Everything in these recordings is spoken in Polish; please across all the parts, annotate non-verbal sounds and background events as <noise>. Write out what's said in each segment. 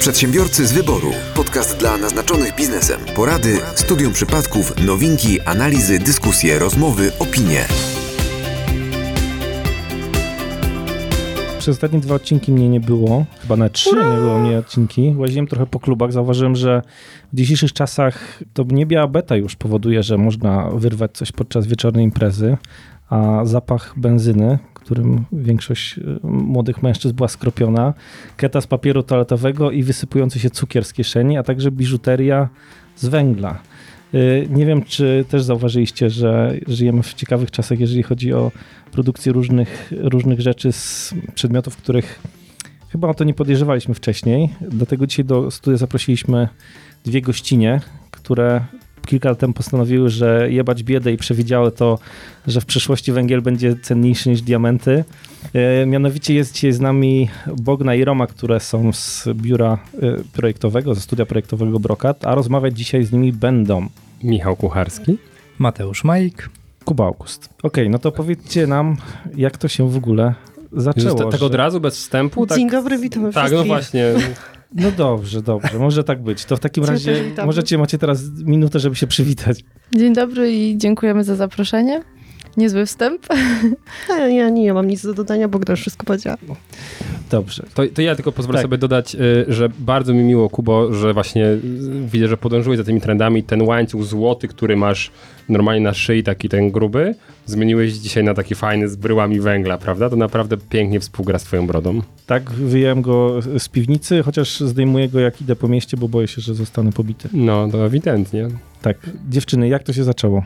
Przedsiębiorcy z wyboru. Podcast dla naznaczonych biznesem. Porady, studium przypadków, nowinki, analizy, dyskusje, rozmowy, opinie. Przez ostatnie dwa odcinki mnie nie było, chyba na trzy nie było mnie odcinki. Łaziłem trochę po klubach, zauważyłem, że w dzisiejszych czasach to nie biała beta już powoduje, że można wyrwać coś podczas wieczornej imprezy, a zapach benzyny, którym większość y, młodych mężczyzn była skropiona, keta z papieru toaletowego i wysypujący się cukier z kieszeni, a także biżuteria z węgla. Y, Nie wiem, czy też zauważyliście, że żyjemy w ciekawych czasach, jeżeli chodzi o produkcję różnych, różnych rzeczy z przedmiotów, których chyba o to nie podejrzewaliśmy wcześniej. Dlatego dzisiaj do studia zaprosiliśmy dwie gościnie, które kilka lat temu postanowiły, że jebać biedę i przewidziały to, że w przyszłości węgiel będzie cenniejszy niż diamenty. E, Mianowicie jest dzisiaj z nami Bogna i Roma, które są z biura e, projektowego, ze studia projektowego Brokat, a rozmawiać dzisiaj z nimi będą Michał Kucharski. Mateusz Majk. Kuba August. Okej, no to powiedzcie nam, jak to się w ogóle zaczęło. Tak, tak że- od razu, bez wstępu? Tak, Dzień dobry, witamy tak no wszystkich. właśnie. No dobrze, dobrze, może tak być. To w takim Cię razie możecie, macie teraz minutę, żeby się przywitać. Dzień dobry i dziękujemy za zaproszenie. Niezły wstęp. A <laughs> Ja, ja nie mam nic do dodania, bo już wszystko powiedziała. Dobrze. To, to ja tylko pozwolę Tak. sobie dodać, y, że bardzo mi miło, Kubo, że właśnie y, widzę, że podążyłeś za tymi trendami. Ten łańcuch złoty, który masz normalnie na szyi, taki ten gruby, zmieniłeś dzisiaj na taki fajny z bryłami węgla, prawda? To naprawdę pięknie współgra z twoją brodą. Tak, wyjąłem go z piwnicy, chociaż zdejmuję go jak idę po mieście, bo boję się, że zostanę pobity. No, to ewidentnie. Tak, dziewczyny, jak to się zaczęło?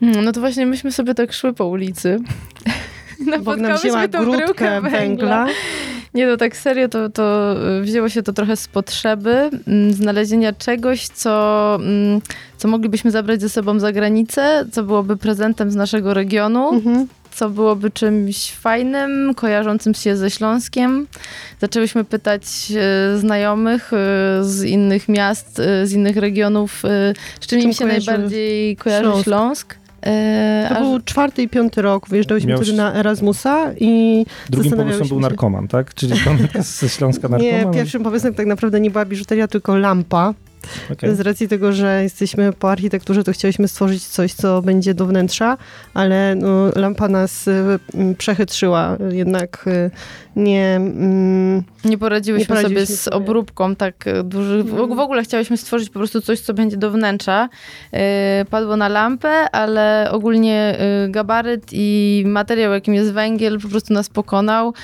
Hmm, No to właśnie myśmy sobie tak szły po ulicy. <laughs> Napotkałyśmy tą grudkę węgla. Nie, no tak serio, to, to wzięło się to trochę z potrzeby mm, znalezienia czegoś, co, mm, co moglibyśmy zabrać ze sobą za granicę, co byłoby prezentem z naszego regionu, Mhm. co byłoby czymś fajnym, kojarzącym się ze Śląskiem. Zaczęłyśmy pytać e, znajomych e, z innych miast, e, z innych regionów, z czym, Czym im się kojarzy najbardziej kojarzy Śląsk? Śląsk. E, To aż- był czwarty i piąty rok, wyjeżdżaliśmy Miałeś- wtedy na Erasmusa i Drugim pomysłem był się. narkoman, tak? Czyli pamiętka <laughs> ze Śląska narkoman? nie, pierwszym pomysłem tak naprawdę nie była biżuteria, tylko lampa. Okej. Z racji tego, że jesteśmy po architekturze, to chcieliśmy stworzyć coś, co będzie do wnętrza, ale no, lampa nas y, m, przechytrzyła. Jednak y, nie... mm, Nie poradziłyśmy, Nie poradziłyśmy sobie z obróbką tak e, dużych. W, Mhm. w ogóle chciałyśmy stworzyć po prostu coś, co będzie do wnętrza. Padło na lampę, ale ogólnie gabaryt i materiał, jakim jest węgiel, po prostu nas pokonał.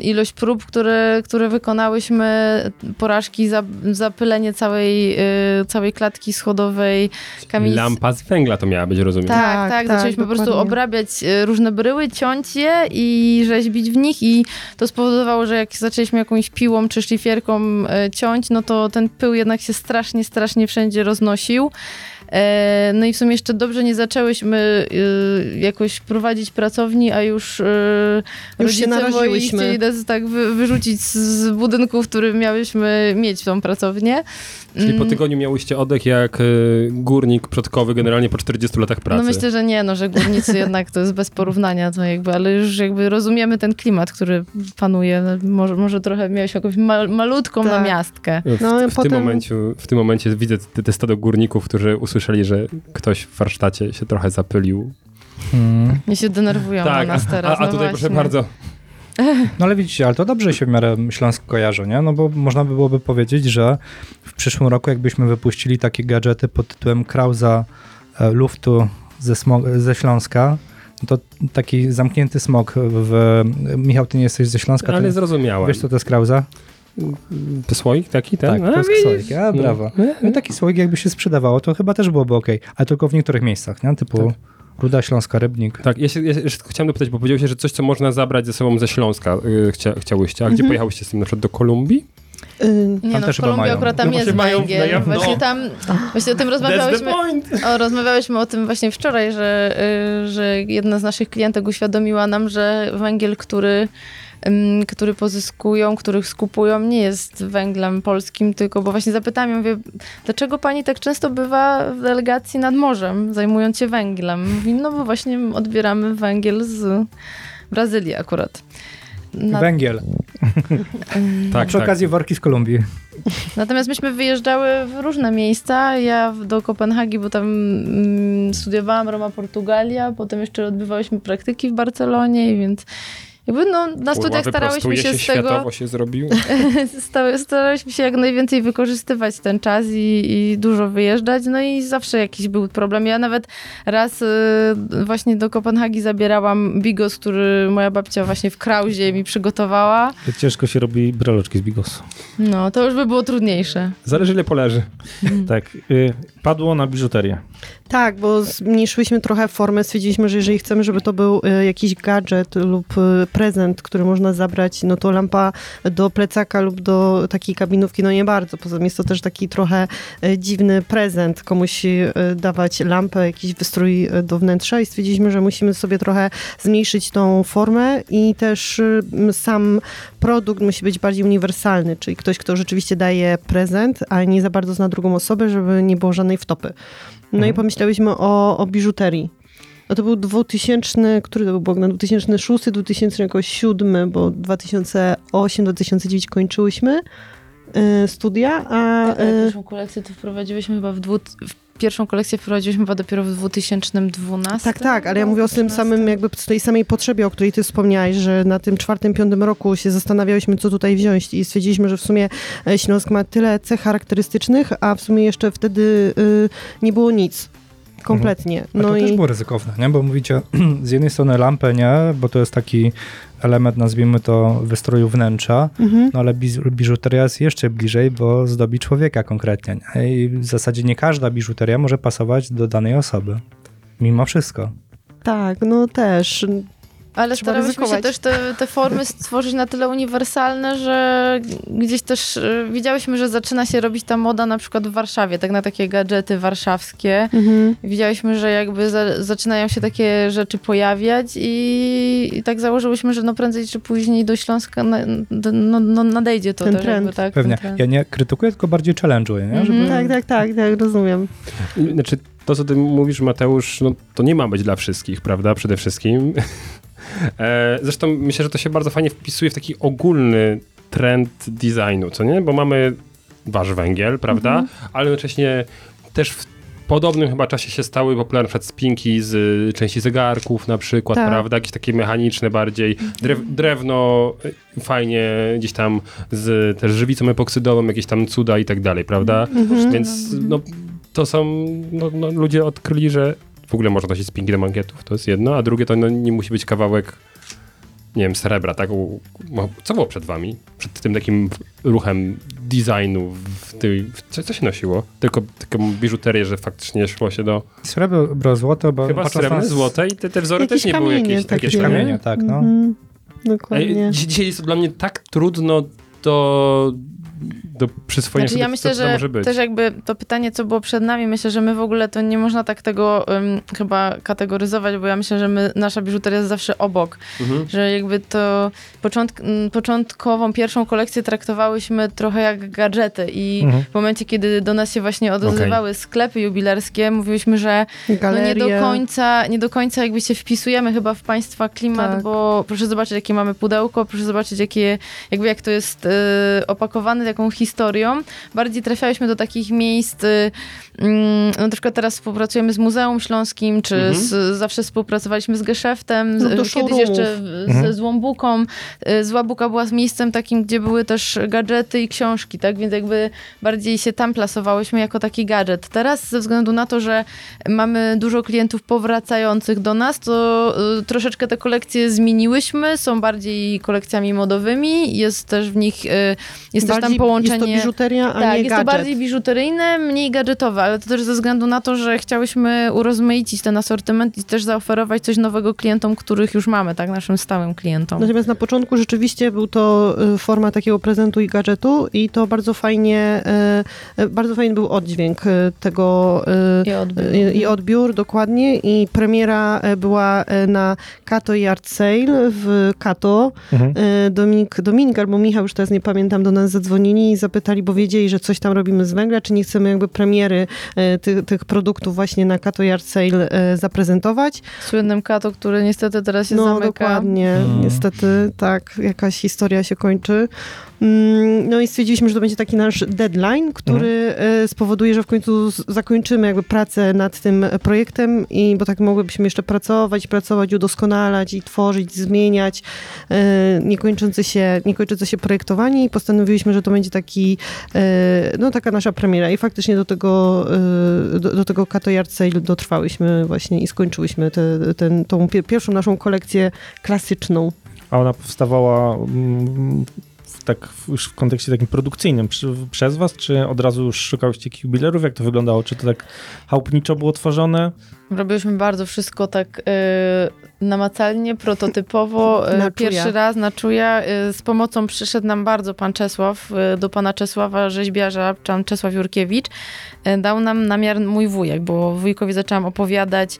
Ilość prób, które, które wykonałyśmy, porażki, za, zapylenie całej, e, całej klatki schodowej, kamienic. Lampa z węgla to miała być, rozumiem. Tak, Tak, tak, tak, zaczęliśmy po prostu dokładnie. obrabiać e, różne bryły, ciąć je i rzeźbić w nich i to spowodowało, że jak zaczęliśmy jakąś piłą czy szlifierką e, ciąć, no to ten pył jednak się strasznie, strasznie wszędzie roznosił. E, No i w sumie jeszcze dobrze nie zaczęłyśmy e, jakoś prowadzić pracowni, a już, e, Już się moi chcieli nas tak wy, wyrzucić z- budynku, w którym miałyśmy mieć tą pracownię. Czyli po Mm. tygodniu miałyście oddech jak y, górnik przodkowy generalnie po 40 latach pracy. No myślę, że nie, no, że górnicy <laughs> jednak to jest bez porównania, to jakby, ale już jakby rozumiemy ten klimat, który panuje. No, Może, może trochę miałeś jakąś mal, malutką Tak. namiastkę. W, No, w, potem- tym momencie, w tym momencie widzę te, te stado górników, którzy usłyszeli, że ktoś w warsztacie się trochę zapylił. Mm. Nie się denerwują na nas a, teraz. a no tutaj proszę bardzo. <laughs> No ale widzicie, ale to dobrze się w miarę Śląsk kojarzy, nie? No bo można by byłoby powiedzieć, że w przyszłym roku jakbyśmy wypuścili takie gadżety pod tytułem Krauza e, luftu ze, ze Śląska, no to taki zamknięty smog w... Michał, ty nie jesteś ze Śląska, Ale ty zrozumiałem. wiesz co to jest Krauza? To słoik taki? Ten? Tak, to jest widzisz. słoik, a, brawo. No, taki słoik jakby się sprzedawało, to chyba też byłoby ok, ale tylko w niektórych miejscach, nie? Typu Tak. Ruda Śląska, Rybnik. Tak, ja, się, ja się jeszcze chciałem dopytać, bo powiedziałeś, że coś, co można zabrać ze sobą ze Śląska y, chcia, chciałyście. A gdzie Mhm. pojechałyście z tym? Na przykład do Kolumbii? y, Nie Tam no, też w chyba Kolumbii akurat tam No jest węgiel. jawno. Właśnie tam, właśnie o tym rozmawiałyśmy. O, rozmawiałyśmy o tym właśnie wczoraj, że, y, że jedna z naszych klientek uświadomiła nam, że węgiel, który który pozyskują, których skupują, nie jest węglem polskim, tylko, bo właśnie zapytałam ją, mówię, dlaczego pani tak często bywa w delegacji nad morzem, zajmując się węglem? Mówi, no bo właśnie odbieramy węgiel z Brazylii akurat. Na, Węgiel. Tak, Przy okazji worki z Kolumbii. natomiast myśmy wyjeżdżały w różne miejsca. Ja do Kopenhagi, bo tam mm, studiowałam Roma, Portugalia, potem jeszcze odbywałyśmy praktyki w Barcelonie, więc jakby no, na studiach starałyśmy się, z tego... się zrobił. <laughs> Sta- Staraliśmy się jak najwięcej wykorzystywać ten czas i, i dużo wyjeżdżać, no i zawsze jakiś był problem. Ja nawet raz y, właśnie do Kopenhagi zabierałam bigos, który moja babcia właśnie w Krauzie mi przygotowała. Ciężko się robi breloczki z bigosu. No, to już by było trudniejsze. Zależy ile poleży. Tak, y, padło na biżuterię. Tak, bo zmniejszyliśmy trochę formę, stwierdziliśmy, że jeżeli chcemy, żeby to był e, jakiś gadżet lub e, prezent, który można zabrać, no to lampa do plecaka lub do takiej kabinówki, no nie bardzo. Poza tym jest to też taki trochę e, dziwny prezent, komuś dawać lampę, jakiś wystrój do wnętrza i stwierdziliśmy, że musimy sobie trochę zmniejszyć tą formę i też sam produkt musi być bardziej uniwersalny, czyli ktoś, kto rzeczywiście daje prezent, a nie za bardzo zna drugą osobę, żeby nie było żadnej wtopy. No i pomyślałyśmy o, o biżuterii. No to był 2000, który to był Bogdan? 2006, 2007, bo 2008-2009 kończyłyśmy y, studia, a Tak, pierwszą kolekcję to wprowadziłyśmy chyba w, dwu, w pierwszą kolekcję wprowadziłyśmy chyba dopiero w 2012. tak, tak, ale ja mówię o tym 13. samym, jakby z tej samej potrzebie, o której ty wspomniałaś, że na tym czwartym, piątym roku się zastanawiałyśmy, co tutaj wziąć i stwierdziliśmy, że w sumie e, Śląsk ma tyle cech charakterystycznych, a w sumie jeszcze wtedy y, nie było nic. Kompletnie. A to No też i było ryzykowne, nie? Bo mówicie <clears throat> z jednej strony lampę nie, bo to jest taki element, nazwijmy to, wystroju wnętrza, mhm. no ale biżuteria jest jeszcze bliżej, bo zdobi człowieka konkretnie. Nie? I w zasadzie nie każda biżuteria może pasować do danej osoby. Mimo wszystko. tak, no też. Ale Trzeba starałyśmy się ryzykować. też te, te formy stworzyć na tyle uniwersalne, że gdzieś też y, widziałyśmy, że zaczyna się robić ta moda na przykład w Warszawie, tak na takie gadżety warszawskie. Mhm. Widziałyśmy, że jakby za, zaczynają się takie rzeczy pojawiać i, i tak założyłyśmy, że no prędzej czy później do Śląska na, no, no, nadejdzie to Ten też trend. jakby tak. Pewnie. ten trend. Ja nie krytykuję, tylko bardziej challenge'uję, nie? Mhm. Żeby... Tak, tak, tak, tak, rozumiem. Znaczy, to co ty mówisz, Mateusz, no to nie ma być dla wszystkich, prawda? Przede wszystkim. E, Zresztą myślę, że to się bardzo fajnie wpisuje w taki ogólny trend designu, co nie? Bo mamy wasz węgiel, prawda? Ale jednocześnie też w podobnym chyba czasie się stały popularne przykład spinki z y, części zegarków na przykład, Tak. prawda? Jakieś takie mechaniczne bardziej. Drew, drewno y, fajnie gdzieś tam z też żywicą epoksydową, jakieś tam cuda i tak dalej, prawda? Mhm. Więc no, to są, no, no, ludzie odkryli, że w ogóle można nosić spinki do mankietów, to jest jedno, a drugie to no, nie musi być kawałek, nie wiem, srebra, tak? No, Co było przed wami? Przed tym takim ruchem designu, w tej, w, co, co się nosiło? Tylko taką biżuterię, że faktycznie szło się do Srebro, złoto, bo chyba srebrne, na- złote i te, te wzory Jakieś też nie były jakieś takie. jakieś kamienie. tak, no. Mhm. Ej, Dokładnie. dzi- Dzisiaj jest to dla mnie tak trudno do, do przyswojenia Znaczy, sobie, ja co myślę, to że może być. też jakby to pytanie, co było przed nami, myślę, że my w ogóle to nie można tak tego um, chyba kategoryzować, bo ja myślę, że my, nasza biżuteria jest zawsze obok, Mhm. że jakby to początk, początkową, pierwszą kolekcję traktowałyśmy trochę jak gadżety i Mhm. w momencie, kiedy do nas się właśnie odzywały sklepy jubilerskie, mówiłyśmy, że no nie do końca, nie do końca jakby się wpisujemy chyba w państwa klimat, Tak. bo proszę zobaczyć, jakie mamy pudełko, proszę zobaczyć, jakie, jakby jak to jest y, opakowane, jaką historią. Bardziej trafiałyśmy do takich miejsc, y, mm, no na przykład teraz współpracujemy z Muzeum Śląskim, czy Mhm. z, zawsze współpracowaliśmy z Geszeftem, No z, kiedyś showroomów. jeszcze Mhm. z, z Łombuką. Y, Buka była z miejscem takim, gdzie były też gadżety i książki, tak? Więc jakby bardziej się tam plasowałyśmy jako taki gadżet. Teraz ze względu na to, że mamy dużo klientów powracających do nas, to troszeczkę te kolekcje zmieniłyśmy, są bardziej kolekcjami modowymi, jest też w nich, y, jest też tam Bardziej połączenie... Jest to biżuteria, a tak, nie jest gadżet. to bardziej biżuteryjne, mniej gadżetowe, ale to też ze względu na to, że chciałyśmy urozmaicić ten asortyment i też zaoferować coś nowego klientom, których już mamy, tak, naszym stałym klientom. Natomiast na początku rzeczywiście był to y, forma takiego prezentu i gadżetu i to bardzo fajnie, y, bardzo fajny był oddźwięk tego I odbiór. i, i odbiór dokładnie i premiera była na Kato Yard Sale w Kato. Mhm. Dominik, Dominik albo Michał, już teraz nie pamiętam, do nas zadzwonili i zapytali, bo wiedzieli, że coś tam robimy z węgla, czy nie chcemy jakby premiery e, ty, tych produktów właśnie na Kato Yard Sale e, zaprezentować. Słynnym Kato, który niestety teraz się no zamyka. dokładnie, Mm. niestety tak, jakaś historia się kończy. Mm, No i stwierdziliśmy, że to będzie taki nasz deadline, który e, spowoduje, że w końcu zakończymy jakby pracę nad tym projektem i bo tak mogłybyśmy jeszcze pracować, pracować, udoskonalać i tworzyć, zmieniać e, niekończące się, niekończące się projektowanie i postanowiliśmy, że to będzie taki, e, no taka nasza premiera i faktycznie do tego, do, do tego Kato dotrwałyśmy właśnie i skończyłyśmy te, ten, tą pie- pierwszą naszą kolekcję klasyczną. A ona powstawała mm, tak już w kontekście takim produkcyjnym przez was, czy od razu już szukałyście jubilerów? Jak to wyglądało? Czy to tak chałupniczo było tworzone? Robiliśmy bardzo wszystko tak y, namacalnie, prototypowo, <laughs> y, Na czuja. pierwszy raz na czuja. Y, z pomocą przyszedł nam bardzo pan Czesław, y, do pana Czesława rzeźbiarza, pan Czesław Jurkiewicz. Dał nam namiar mój wujek, bo wujkowi zaczęłam opowiadać,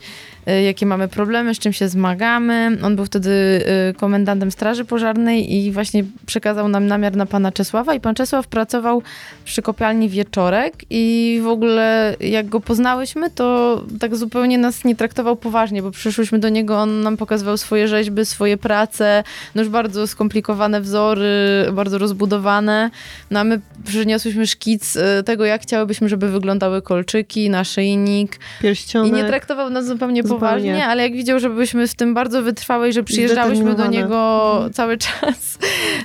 jakie mamy problemy, z czym się zmagamy. On był wtedy komendantem Straży Pożarnej i właśnie przekazał nam namiar na pana Czesława i pan Czesław pracował przy kopalni Wieczorek i w ogóle jak go poznałyśmy, to tak zupełnie nas nie traktował poważnie, bo przyszłyśmy do niego, on nam pokazywał swoje rzeźby, swoje prace, no już bardzo skomplikowane wzory, bardzo rozbudowane. No a my przyniosłyśmy szkic y, tego, jak chciałybyśmy, żeby wyglądały kolczyki, naszyjnik Pierścionek. i nie traktował nas zupełnie, Zupełnie. poważnie, ale jak widział, że byliśmy w tym bardzo wytrwałe i że przyjeżdżałyśmy do niego Mhm. cały czas,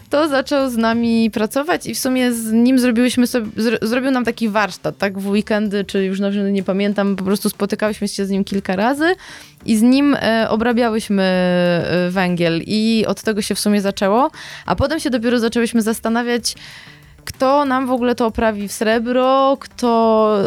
to zaczął z nami pracować i w sumie z nim zrobiłyśmy sobie, zro, zrobił nam taki warsztat, tak, w weekendy, czy już nawet nie pamiętam, po prostu spotykałyśmy się z nim kilka razy i z nim e, obrabiałyśmy e, węgiel. I od tego się w sumie zaczęło, a potem się dopiero zaczęłyśmy zastanawiać, kto nam w ogóle to oprawi w srebro, kto,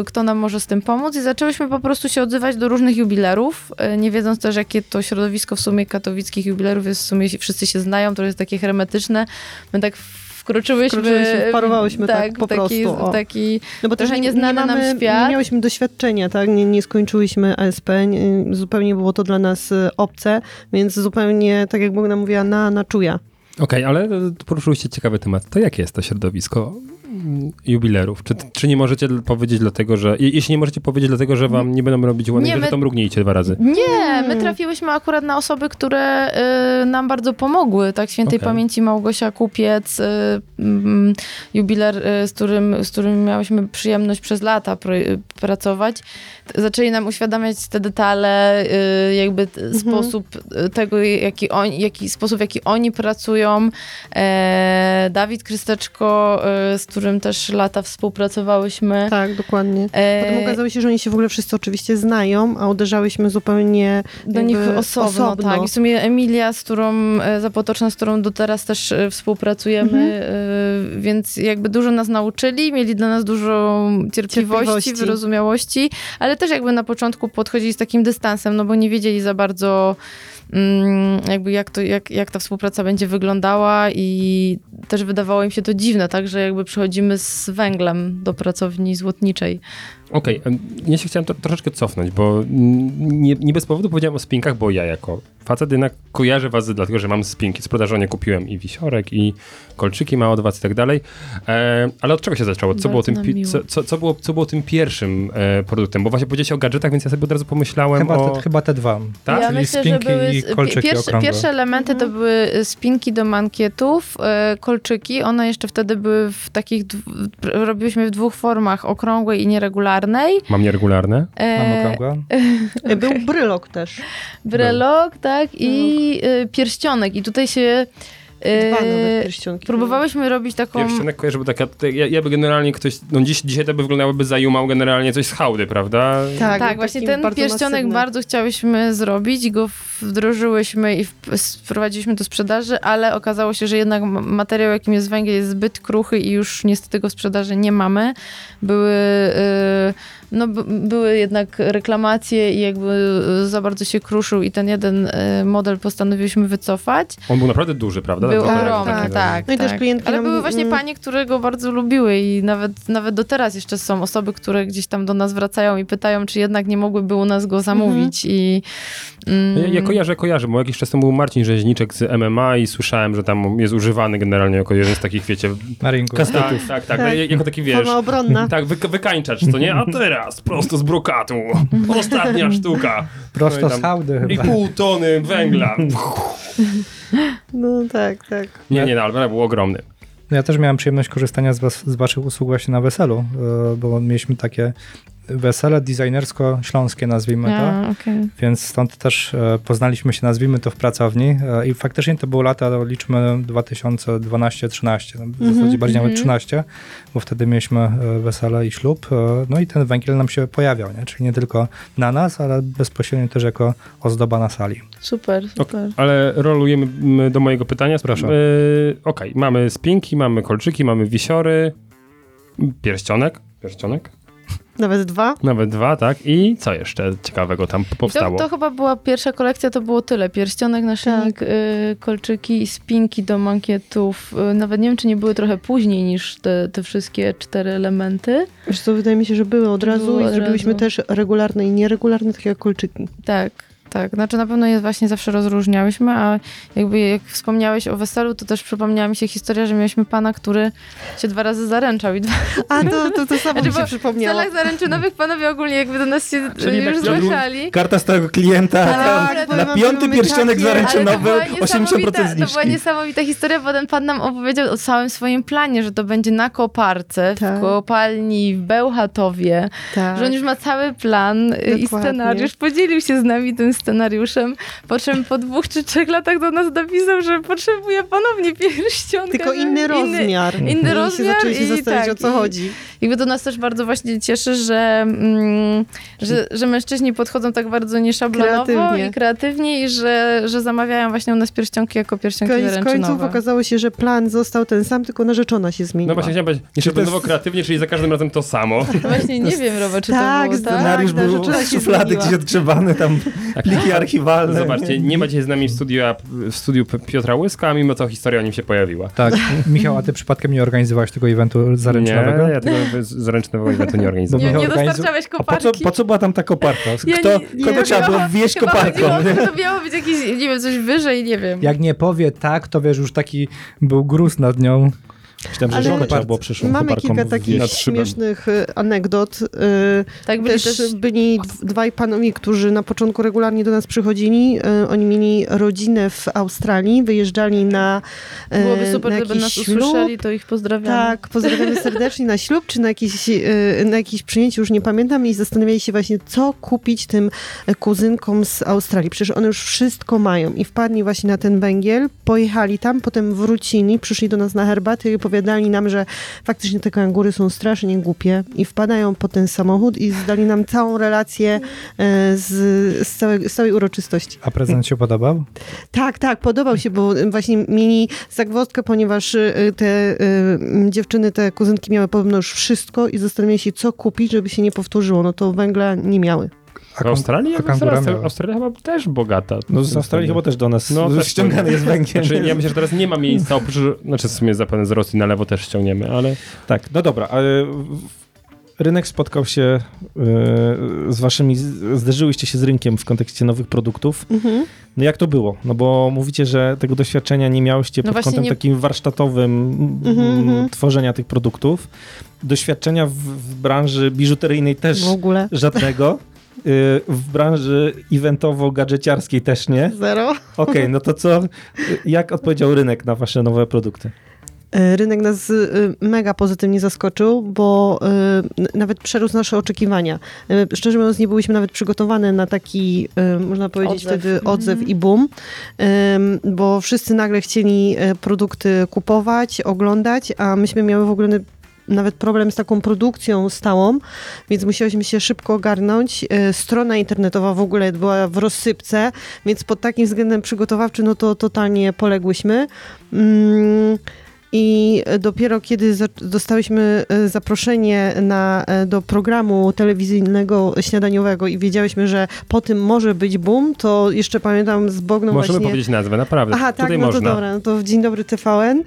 y, kto nam może z tym pomóc. I zaczęłyśmy po prostu się odzywać do różnych jubilerów, nie wiedząc też, jakie to środowisko w sumie katowickich jubilerów jest, w sumie wszyscy się znają, to jest takie hermetyczne. My tak wkroczyłyśmy... Wkroczyłyśmy, wparowałyśmy tak po w taki, prostu, o. taki No bo też trochę nie, nieznany nie nam mamy, świat. Nie miałyśmy doświadczenia, tak? Nie, nie skończyłyśmy ASP, nie, zupełnie było to dla nas e, obce, więc zupełnie, tak jak Bogna mówiła, na, na czuja. Okej, ale poruszyliście ciekawy temat. To jakie jest to środowisko jubilerów? Czy, czy nie możecie powiedzieć dlatego, że... je- Jeśli nie możecie powiedzieć dlatego, że wam nie będą robić ładnych Nie, rzeczy, my- to mrugnijcie dwa razy. Nie, my trafiłyśmy akurat na osoby, które y, nam bardzo pomogły. Tak, świętej Okej. pamięci Małgosia Kupiec, y, mm, jubiler, y, z, którym, z którym miałyśmy przyjemność przez lata pro, y, pracować. Zaczęli nam uświadamiać te detale, y, jakby t- sposób y, tego, jaki, oni, jaki sposób, w jaki oni pracują. E, Dawid Krysteczko, y, z którym też lata współpracowałyśmy. Tak, dokładnie. E, Potem okazało się, że oni się w ogóle wszyscy oczywiście znają, a uderzałyśmy zupełnie do nich osobno, osobno. tak. I w sumie Emilia, z którą e, Zapotoczna, z którą do teraz też e, współpracujemy, Mhm. e, więc jakby dużo nas nauczyli, mieli dla nas dużo cierpliwości, Cierpliwości. wyrozumiałości, ale też jakby na początku podchodzili z takim dystansem, no bo nie wiedzieli za bardzo jakby jak, to, jak, jak ta współpraca będzie wyglądała i też wydawało im się to dziwne, tak, że jakby przychodzimy z węglem do pracowni złotniczej. Okej, em, ja się chciałem to, troszeczkę cofnąć, bo nie, nie bez powodu powiedziałem o spinkach, bo ja jako facet jednak kojarzę was dlatego, że mam spinki. Z sprzedażonie kupiłem i wisiorek, i kolczyki ma od was i tak dalej. E, ale od czego się zaczęło? Co, Bardzo było tym, co, co, co, było, co było tym pierwszym e, produktem? Bo właśnie powiedzieliście o gadżetach, więc ja sobie od razu pomyślałem Chyba o... te, chyba te dwa. Tak? Ja Czyli myślę, że spinki były i kolczyki pierwsze, okrągłe. pierwsze elementy to były spinki do mankietów, e, kolczyki. One jeszcze wtedy były w takich, dw- robiłyśmy w dwóch formach, okrągłej i nieregularnej. Mam nieregularne. E, Mam okrągłe? E, Był brylok też. Brelok, tak, i e, pierścionek. I tutaj się... Dwa nawet pierścionki. Próbowałyśmy robić taką... Pierścionek kojarzę, bo taka, te- ja, ja by generalnie ktoś, no dziś, dzisiaj to by wyglądałoby zajumał generalnie coś z hałdy, prawda? Tak, Tak, właśnie ten bardzo pierścionek masywny. bardzo chciałyśmy zrobić i go wdrożyłyśmy i wp- wprowadziliśmy do sprzedaży, ale okazało się, że jednak ma- materiał, jakim jest węgiel, jest zbyt kruchy i już niestety go w sprzedaży nie mamy. Były, y, no, były jednak reklamacje i jakby y, za bardzo się kruszył i ten jeden y, model postanowiłyśmy wycofać. On był naprawdę duży, prawda? Był Tak, ogromny, tak. tak. No i też tak. klientki Ale nam- były właśnie mm. panie, które go bardzo lubiły i nawet, nawet do teraz jeszcze są osoby, które gdzieś tam do nas wracają i pytają, czy jednak nie mogłyby u nas go zamówić i... Mm, Ja, ja kojarzę, kojarzę, bo jakiś czas temu był Marcin Rzeźniczek z MMA i słyszałem, że tam jest używany generalnie jako jeden z takich, wiecie... Na ringu. Tak, tak, tak, Tak. jako taki, wiesz... Forma obronna. <laughs> Tak, wy, wykańczacz, co nie? A teraz prosto z brokatu. Ostatnia sztuka. Prosto No i z hałdy I chyba. pół tony węgla. <laughs> No tak, tak. Nie, nie, no, ale był ogromny. No ja też miałem przyjemność korzystania z, was, z waszych usług właśnie na weselu, e, bo mieliśmy takie wesele designersko-śląskie, nazwijmy to. A, okej. Więc stąd też e, poznaliśmy się, nazwijmy to w pracowni e, i faktycznie to były lata, liczmy 2012-13, no, w zasadzie bardziej nawet 13, bo wtedy mieliśmy e, wesele i ślub, no i ten węgiel nam się pojawiał, nie? czyli nie tylko na nas, ale bezpośrednio też jako ozdoba na sali. Super, super. Ale rolujemy do mojego pytania. Proszę. Yy, Okej, mamy spinki, mamy kolczyki, mamy wisiory, pierścionek, pierścionek, Nawet dwa. nawet dwa, tak? I co jeszcze ciekawego tam powstało? To, to chyba była pierwsza kolekcja, to było tyle. Pierścionek, naszyjnik, y, kolczyki i spinki do mankietów. Y, nawet nie wiem, czy nie były trochę później niż te, te wszystkie cztery elementy. Wiesz co, wydaje mi się, że były od razu Były i od zrobiliśmy razu. też regularne i nieregularne, takie jak kolczyki. Tak, tak. Znaczy na pewno je właśnie zawsze rozróżniałyśmy, a jakby jak wspomniałeś o weselu, to też przypomniała mi się historia, że mieliśmy pana, który się dwa razy zaręczał i dwa A to, to, to samo Znaczy, mi się bo W przypomniało. celach zaręczynowych panowie ogólnie jakby do nas się Czyli już tak- zgłaszali. Karta stałego klienta, Tak, tam, na piąty pierścionek takie- zaręczynowy, była 80% niesamowita, to była zniżki. niesamowita historia, bo ten pan nam opowiedział o całym swoim planie, że to będzie na koparce, Tak. w kopalni w Bełchatowie, Tak. że on już ma cały plan y, i Dokładnie. scenariusz. Podzielił się z nami tym scenariuszem, po czym po dwóch czy trzech latach do nas napisał, że potrzebuje ponownie pierścionka. Tylko że inny rozmiar. inny I się rozmiar zaczęli się i zastanawiać, tak, o co i- chodzi. Jakby to nas też bardzo właśnie cieszy, że, mm, że, że mężczyźni podchodzą tak bardzo nieszablonowo Kreatywnie. i kreatywnie i że, że zamawiają właśnie u nas pierścionki jako pierścionki Koniec końców zaręczynowe. okazało się, że plan został ten sam, tylko narzeczona się zmieniła. No właśnie chciałem powiedzieć, nieszablonowo kreatywnie, czyli za każdym razem to samo. <laughs> Właśnie nie wiem, Robert, czy Tak, to było tak. Scenariusz ta był się z szuflady gdzieś odgrzewany, tam pliki archiwalne. Zobaczcie, nie ma dzisiaj z nami w studiu, w studiu Piotra Łyska, a mimo to historia o nim się pojawiła. Tak. Michał, a ty przypadkiem nie organizowałeś tego eventu zaręczynowego? Nie, ja tego zaręczynowego eventu nie <laughs> organizuję. Nie, nie dostarczałeś A po koparki. co, po co była tam ta koparka? Ja Kto, nie- kogo nie, trzeba było wieść koparką? chodziło, to miało być jakieś, nie wiem, coś wyżej, nie wiem. Jak nie powie tak, to wiesz, już taki był gruz nad nią. Myślałem, że żonę trzeba było przyszłą Mamy kilka takich śmiesznych y, anegdot. y, Tak byli Też, też... byli dw- dwaj panowie, którzy na początku regularnie do nas przychodzili. Y, Oni mieli rodzinę w Australii, wyjeżdżali na Byłoby super, na gdyby nas ślub. usłyszeli, to ich pozdrawiamy. Tak, pozdrawiamy serdecznie na ślub, czy na jakieś, na jakieś przyjęcie, już nie pamiętam, i zastanawiali się właśnie, co kupić tym kuzynkom z Australii. Przecież one już wszystko mają. I wpadli właśnie na ten węgiel, pojechali tam, potem wrócili, przyszli do nas na herbatę i opowiadali nam, że faktycznie te kangury są strasznie głupie i wpadają po ten samochód i zdali nam całą relację e, z, z, całej, z całej uroczystości. A prezent się podobał? Tak, tak, podobał się, bo właśnie mieli zagwozdkę, ponieważ y, te y, dziewczyny, te kuzynki miały podobno już wszystko i zastanawiali się, co kupić, żeby się nie powtórzyło. No to węgla nie miały. W Australii? Australia. Australia chyba też bogata. No z Australii chyba też do nas No, też ściągany jest węgiel. Znaczy, ja myślę, że teraz nie ma miejsca, oprócz, znaczy w sumie zapewne z Rosji na lewo też ściągniemy, ale Tak, no dobra, ale rynek spotkał się e, z waszymi, zderzyłyście się z rynkiem w kontekście nowych produktów. Mhm. No jak to było? No bo mówicie, że tego doświadczenia nie miałyście No pod kątem nie- takim warsztatowym Mhm, mhm. tworzenia tych produktów. Doświadczenia w, w branży biżuteryjnej też W ogóle. żadnego. <laughs> Y, W branży eventowo-gadżeciarskiej też nie. Zero. Okej, <laughs> no to co? Jak odpowiedział rynek na wasze nowe produkty? E, Rynek nas y, mega pozytywnie zaskoczył, bo y, nawet przerósł nasze oczekiwania. Y, Szczerze mówiąc, nie byliśmy nawet przygotowane na taki, można powiedzieć Odzew. wtedy, odzew Mhm. i boom, bo wszyscy nagle chcieli e, produkty kupować, oglądać, a myśmy miały w ogóle nawet problem z taką produkcją stałą, więc musieliśmy się szybko ogarnąć. E, Strona internetowa w ogóle była w rozsypce, więc pod takim względem przygotowawczym, no to totalnie poległyśmy. Mm, i dopiero kiedy dostałyśmy e, zaproszenie na, e, do programu telewizyjnego śniadaniowego i wiedziałyśmy, że po tym może być boom, to jeszcze pamiętam z Bogną Możemy właśnie... powiedzieć nazwę, naprawdę. Aha, tak, Tutaj no można. to dobra, no to w Dzień Dobry TVN.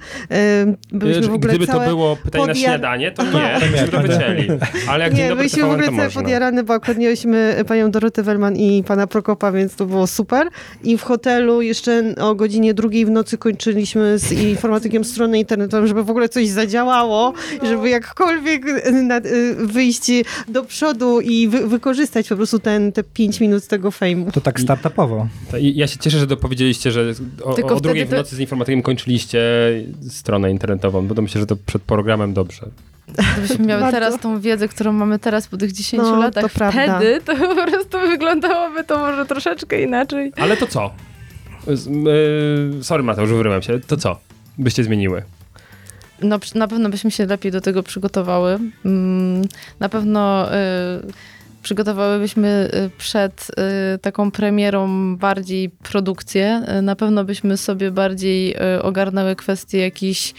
Byliśmy w ogóle Gdyby całe... to było pytanie na podjar- śniadanie, to nie, byśmy to wycięli. Ale jak dzień Nie, dobry byliśmy w TVN, ogóle to całe podjarane, bo akurat mieliśmy panią Dorotę Wellman i pana Prokopa, więc to było super. I w hotelu jeszcze o godzinie drugiej w nocy kończyliśmy z informatykiem stronę internetową, żeby w ogóle coś zadziałało, żeby jakkolwiek nad, y, wyjść do przodu i wy, wykorzystać po prostu ten, te pięć minut z tego fejmu. To tak startupowo. I Ja się cieszę, że dopowiedzieliście, że o, Tylko o drugiej w wtedy to- nocy z informatykiem kończyliście stronę internetową, bo to myślę, że to przed programem dobrze. Gdybyśmy miały Bardzo. teraz tą wiedzę, którą mamy teraz po tych 10 No, latach, to prawda. wtedy to po prostu wyglądałoby to może troszeczkę inaczej. Ale to co? Z, yy, sorry Mateusz, wyrywam się. To co byście zmieniły? No, na pewno byśmy się lepiej do tego przygotowały. Mm, Na pewno y, przygotowałybyśmy y, przed y, taką premierą bardziej produkcję. Na pewno byśmy sobie bardziej ogarnęły kwestie jakichś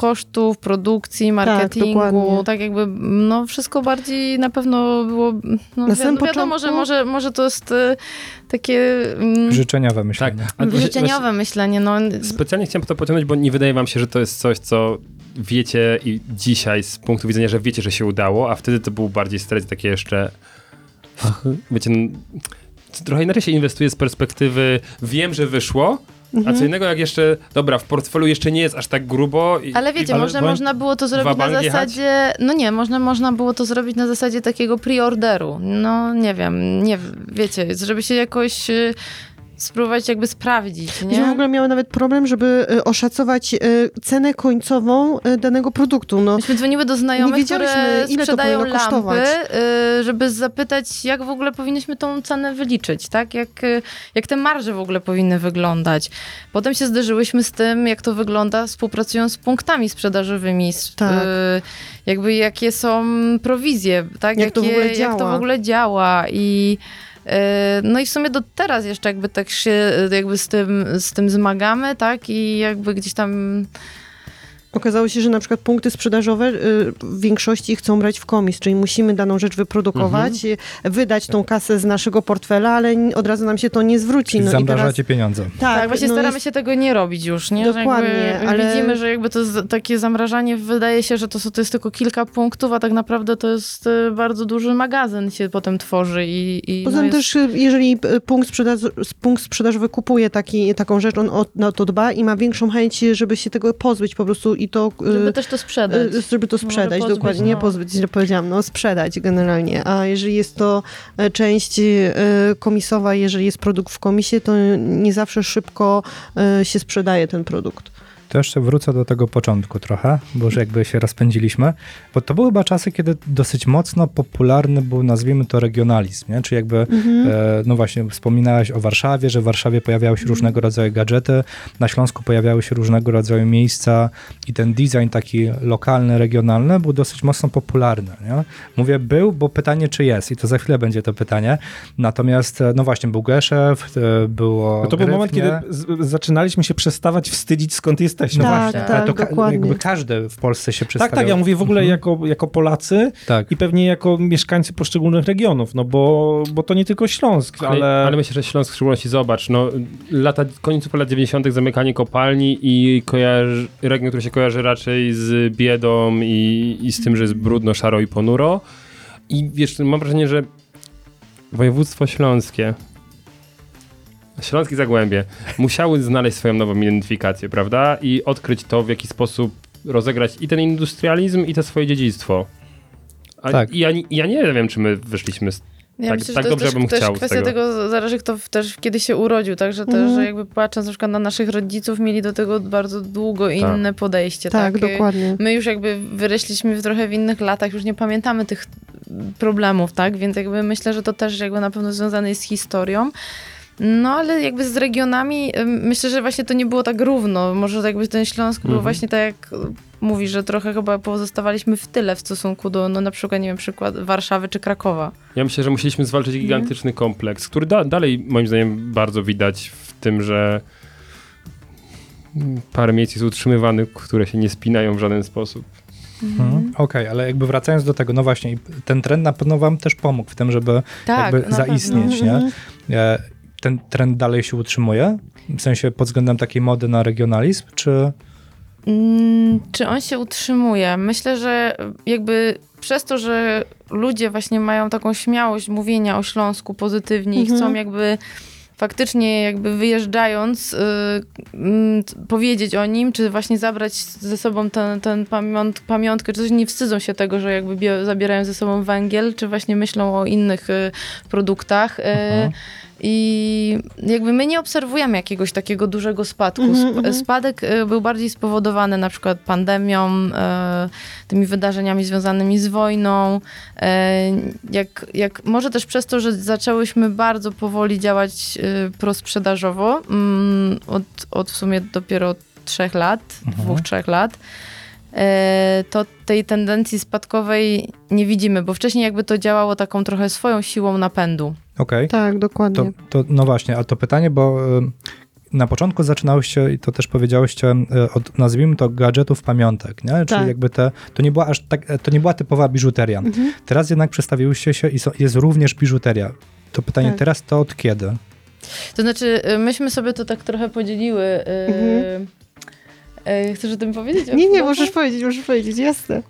kosztów, produkcji, marketingu, tak, dokładnie. jakby no wszystko bardziej na pewno było, no, Na wi- samym no wiadomo, że początku- może, może to jest y, takie mm, Życzeniowe myślenie. Tak. A właśnie- życzeniowe myślenie, no Specjalnie chciałem to pociągnąć, bo nie wydaje wam się, że to jest coś, co wiecie i dzisiaj z punktu widzenia, że wiecie, że się udało, a wtedy to był bardziej stres takie jeszcze wiecie, no, trochę inaczej się inwestuje z perspektywy wiem, że wyszło, Mhm. a co innego jak jeszcze, dobra, w portfelu jeszcze nie jest aż tak grubo. I, Ale wiecie, i, można, bo- można było to zrobić na wabank jechać? zasadzie. No nie, można, można było to zrobić na zasadzie takiego preorderu. No nie wiem, nie wiecie, żeby się jakoś y, spróbować jakby sprawdzić, Myśmy w nie? ogóle miały nawet problem, żeby y, oszacować y, cenę końcową y, danego produktu. No, Myśmy dzwoniły do Nie znajomych, które ile to sprzedają powinno lampy, kosztować. żeby zapytać, jak w ogóle powinniśmy tą cenę wyliczyć, tak? Jak, jak te marże w ogóle powinny wyglądać. Potem się zderzyłyśmy z tym, jak to wygląda współpracując z punktami sprzedażowymi. Tak. jakby jakie są prowizje, tak? Jak to w Jakie- ogóle Jak to działa. w ogóle działa i no i w sumie do teraz jeszcze jakby tak się y, jakby z tym, z tym zmagamy, tak? I jakby gdzieś tam Okazało się, że na przykład punkty sprzedażowe y, w większości chcą brać w komis, czyli musimy daną rzecz wyprodukować, y, wydać tą kasę z naszego portfela, ale od razu nam się to nie zwróci. Czyli No i teraz, zamrażacie pieniądze. Tak, właśnie no staramy jest- się tego nie robić już, nie? Że Dokładnie, jakby ale- Widzimy, że jakby to takie zamrażanie wydaje się, że to, to jest tylko kilka punktów, a tak naprawdę to jest e, bardzo duży magazyn się potem tworzy i, i Poza no tym jest, też, y, jeżeli y, punkt, sprzedaż, punkt sprzedażowy kupuje taki, taką rzecz, on o, na to dba i ma większą chęć, żeby się tego pozbyć po prostu i to... y, żeby też to sprzedać. Y, Żeby to sprzedać, pozbyć, dokładnie. Nie no. pozbyć, źle powiedziałam, no sprzedać generalnie. A jeżeli jest to e, część e, komisowa, jeżeli jest produkt w komisie, to nie zawsze szybko e, się sprzedaje ten produkt. To jeszcze wrócę do tego początku trochę, bo już jakby się rozpędziliśmy, bo to były chyba czasy, kiedy dosyć mocno popularny był, nazwijmy to, regionalizm, nie? Czy jakby, Mhm. e, no właśnie, wspominałaś o Warszawie, że w Warszawie pojawiały się różnego rodzaju gadżety, na Śląsku pojawiały się różnego rodzaju miejsca i ten design taki lokalny, regionalny był dosyć mocno popularny, nie? Mówię był, bo pytanie, czy jest i to za chwilę będzie to pytanie. Natomiast, e, no właśnie, był Geszew, e, było No to był moment, kiedy z, zaczynaliśmy się przestawać wstydzić, skąd jesteśmy. No Tak, właśnie, tak, ale to ka- jakby każdy w Polsce się Tak, przedstawiał. tak, ja mówię w ogóle Mhm. jako, jako Polacy Tak. i pewnie jako mieszkańcy poszczególnych regionów, no bo, bo to nie tylko Śląsk, Ale, ale... ale myślę, że Śląsk w szczególności, zobacz, no, lata, końców lat 90. zamykanie kopalni i kojarzy, region, który się kojarzy raczej z biedą i, i z tym, że jest brudno, szaro i ponuro. I wiesz, mam wrażenie, że województwo śląskie, Śląskie Zagłębie, musiały znaleźć swoją nową identyfikację, prawda? I odkryć to, w jaki sposób rozegrać i ten industrializm, i to swoje dziedzictwo. A Tak. i ja, ja nie wiem, czy my wyszliśmy z Ja tak- myślę, że tak to dobrze jest bym chciał z kwestia tego. tego. zależy kto też kiedy się urodził, także też, Mhm. że jakby patrząc na przykład na naszych rodziców, mieli do tego bardzo długo inne podejście. Tak, Tak, dokładnie. My już jakby wyrośliśmy w trochę w innych latach, już nie pamiętamy tych problemów, tak? Więc jakby myślę, że to też jakby na pewno związane jest z historią. No ale jakby z regionami myślę, że właśnie to nie było tak równo. Może jakby ten Śląsk był Mhm. właśnie tak jak mówisz, że trochę chyba pozostawaliśmy w tyle w stosunku do no na przykład, nie wiem, przykład Warszawy czy Krakowa. Ja myślę, że musieliśmy zwalczyć gigantyczny kompleks, który da, dalej moim zdaniem bardzo widać w tym, że Parę miejsc jest utrzymywanych, które się nie spinają w żaden sposób. Mhm. Okej, ale jakby wracając do tego, no właśnie, ten trend na pewno wam też pomógł w tym, żeby Tak, zaistnieć, pewno. nie? Ten trend dalej się utrzymuje? W sensie pod względem takiej mody na regionalizm, czy... Mm, Czy on się utrzymuje? Myślę, że jakby przez to, że ludzie właśnie mają taką śmiałość mówienia o Śląsku pozytywnie i Mhm. chcą jakby faktycznie jakby wyjeżdżając y, mm, powiedzieć o nim, czy właśnie zabrać ze sobą ten, ten pamiąt, pamiątkę, czy coś nie wstydzą się tego, że jakby bie, zabierają ze sobą węgiel, czy właśnie myślą o innych y, produktach. y, Mhm. I jakby my nie obserwujemy jakiegoś takiego dużego spadku. Mhm, Sp- mhm. Spadek y, był bardziej spowodowany na przykład pandemią, y, tymi wydarzeniami związanymi z wojną. y, Jak, jak, może też przez to, że zaczęłyśmy bardzo powoli działać prosprzedażowo, mm, od, od w sumie dopiero trzech lat, Mhm. dwóch, trzech lat. To tej tendencji spadkowej nie widzimy, bo wcześniej jakby to działało taką trochę swoją siłą napędu. Okej. Tak, dokładnie. To, to, no właśnie, a to pytanie, bo y, na początku zaczynałyście, i to też powiedziałyście, y, od, nazwijmy to gadżetów pamiątek, nie? Czyli Tak. jakby te, to nie była aż tak, to nie była typowa biżuteria. Mhm. Teraz jednak przestawiłyście się i są, jest również biżuteria. To pytanie Tak. teraz to od kiedy? To znaczy, y, myśmy sobie to tak trochę podzieliły. Mhm. Y, Chcesz o tym powiedzieć? Nie, nie, możesz powiedzieć, możesz powiedzieć, jasne.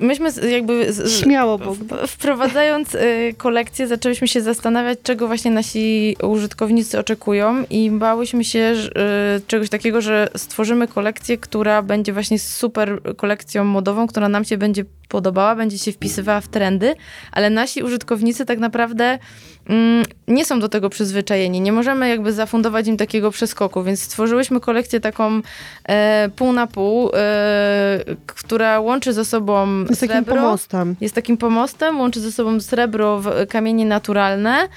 Myśmy jakby z- Śmiało, Bóg. w- wprowadzając y, kolekcję, zaczęliśmy się zastanawiać, czego właśnie nasi użytkownicy oczekują i bałyśmy się y, czegoś takiego, że stworzymy kolekcję, która będzie właśnie super kolekcją modową, która nam się będzie podobała, będzie się wpisywała w trendy, ale nasi użytkownicy tak naprawdę nie są do tego przyzwyczajeni. Nie możemy jakby zafundować im takiego przeskoku, więc stworzyłyśmy kolekcję taką e, pół na pół, e, która łączy ze sobą takim srebro, pomostem. jest takim pomostem, łączy ze sobą srebro, w kamienie naturalne.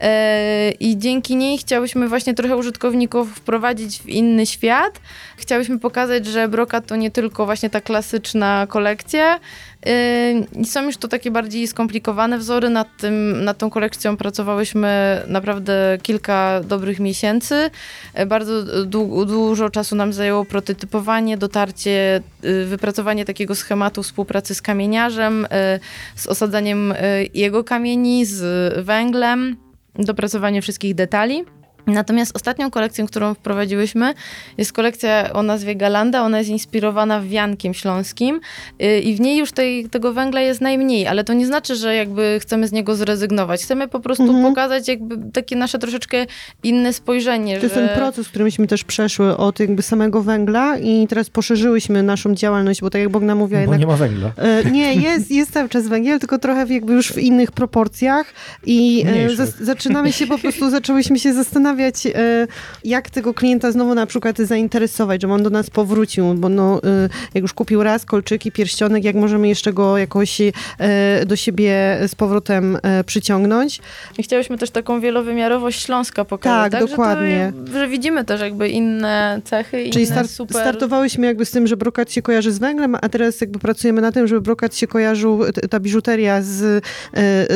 E, I dzięki niej chciałyśmy właśnie trochę użytkowników wprowadzić w inny świat. Chciałyśmy pokazać, że brokat to nie tylko właśnie ta klasyczna kolekcja. e, i Są już to takie bardziej skomplikowane wzory. Nad, tym, nad tą kolekcją pracowałyśmy naprawdę kilka dobrych miesięcy. E, Bardzo dłu- dużo czasu nam zajęło prototypowanie, dotarcie, wypracowanie takiego schematu współpracy z kamieniarzem, z osadzaniem jego kamieni, z węglem, dopracowanie wszystkich detali. Natomiast ostatnią kolekcją, którą wprowadziłyśmy, jest kolekcja o nazwie Galanda. Ona jest inspirowana wiankiem śląskim y, i w niej już tej, tego węgla jest najmniej, ale to nie znaczy, że jakby chcemy z niego zrezygnować. Chcemy po prostu Mhm. pokazać jakby takie nasze troszeczkę inne spojrzenie. To jest że... ten proces, który myśmy też przeszły od jakby samego węgla i teraz poszerzyłyśmy naszą działalność, bo tak jak Bogna mówiła, Bo jednak nie ma węgla. E, Nie, jest, jest cały czas węgiel, tylko trochę jakby już w innych proporcjach i e, Mniejszych. zaczynamy się po prostu, zaczęłyśmy się zastanawiać, e, jak tego klienta znowu na przykład zainteresować, żeby on do nas powrócił, bo no, e, jak już kupił raz kolczyki, pierścionek, jak możemy jeszcze go jakoś e, do siebie z powrotem przyciągnąć. I chciałyśmy też taką wielowymiarowość Śląska pokazać. Tak, Że dokładnie. to, że widzimy też jakby inne cechy, Czyli inne start, super... startowałyśmy jakby z tym, że brokat się kojarzy z węglem, a teraz jakby pracujemy na tym, żeby brokat się kojarzył, ta biżuteria z,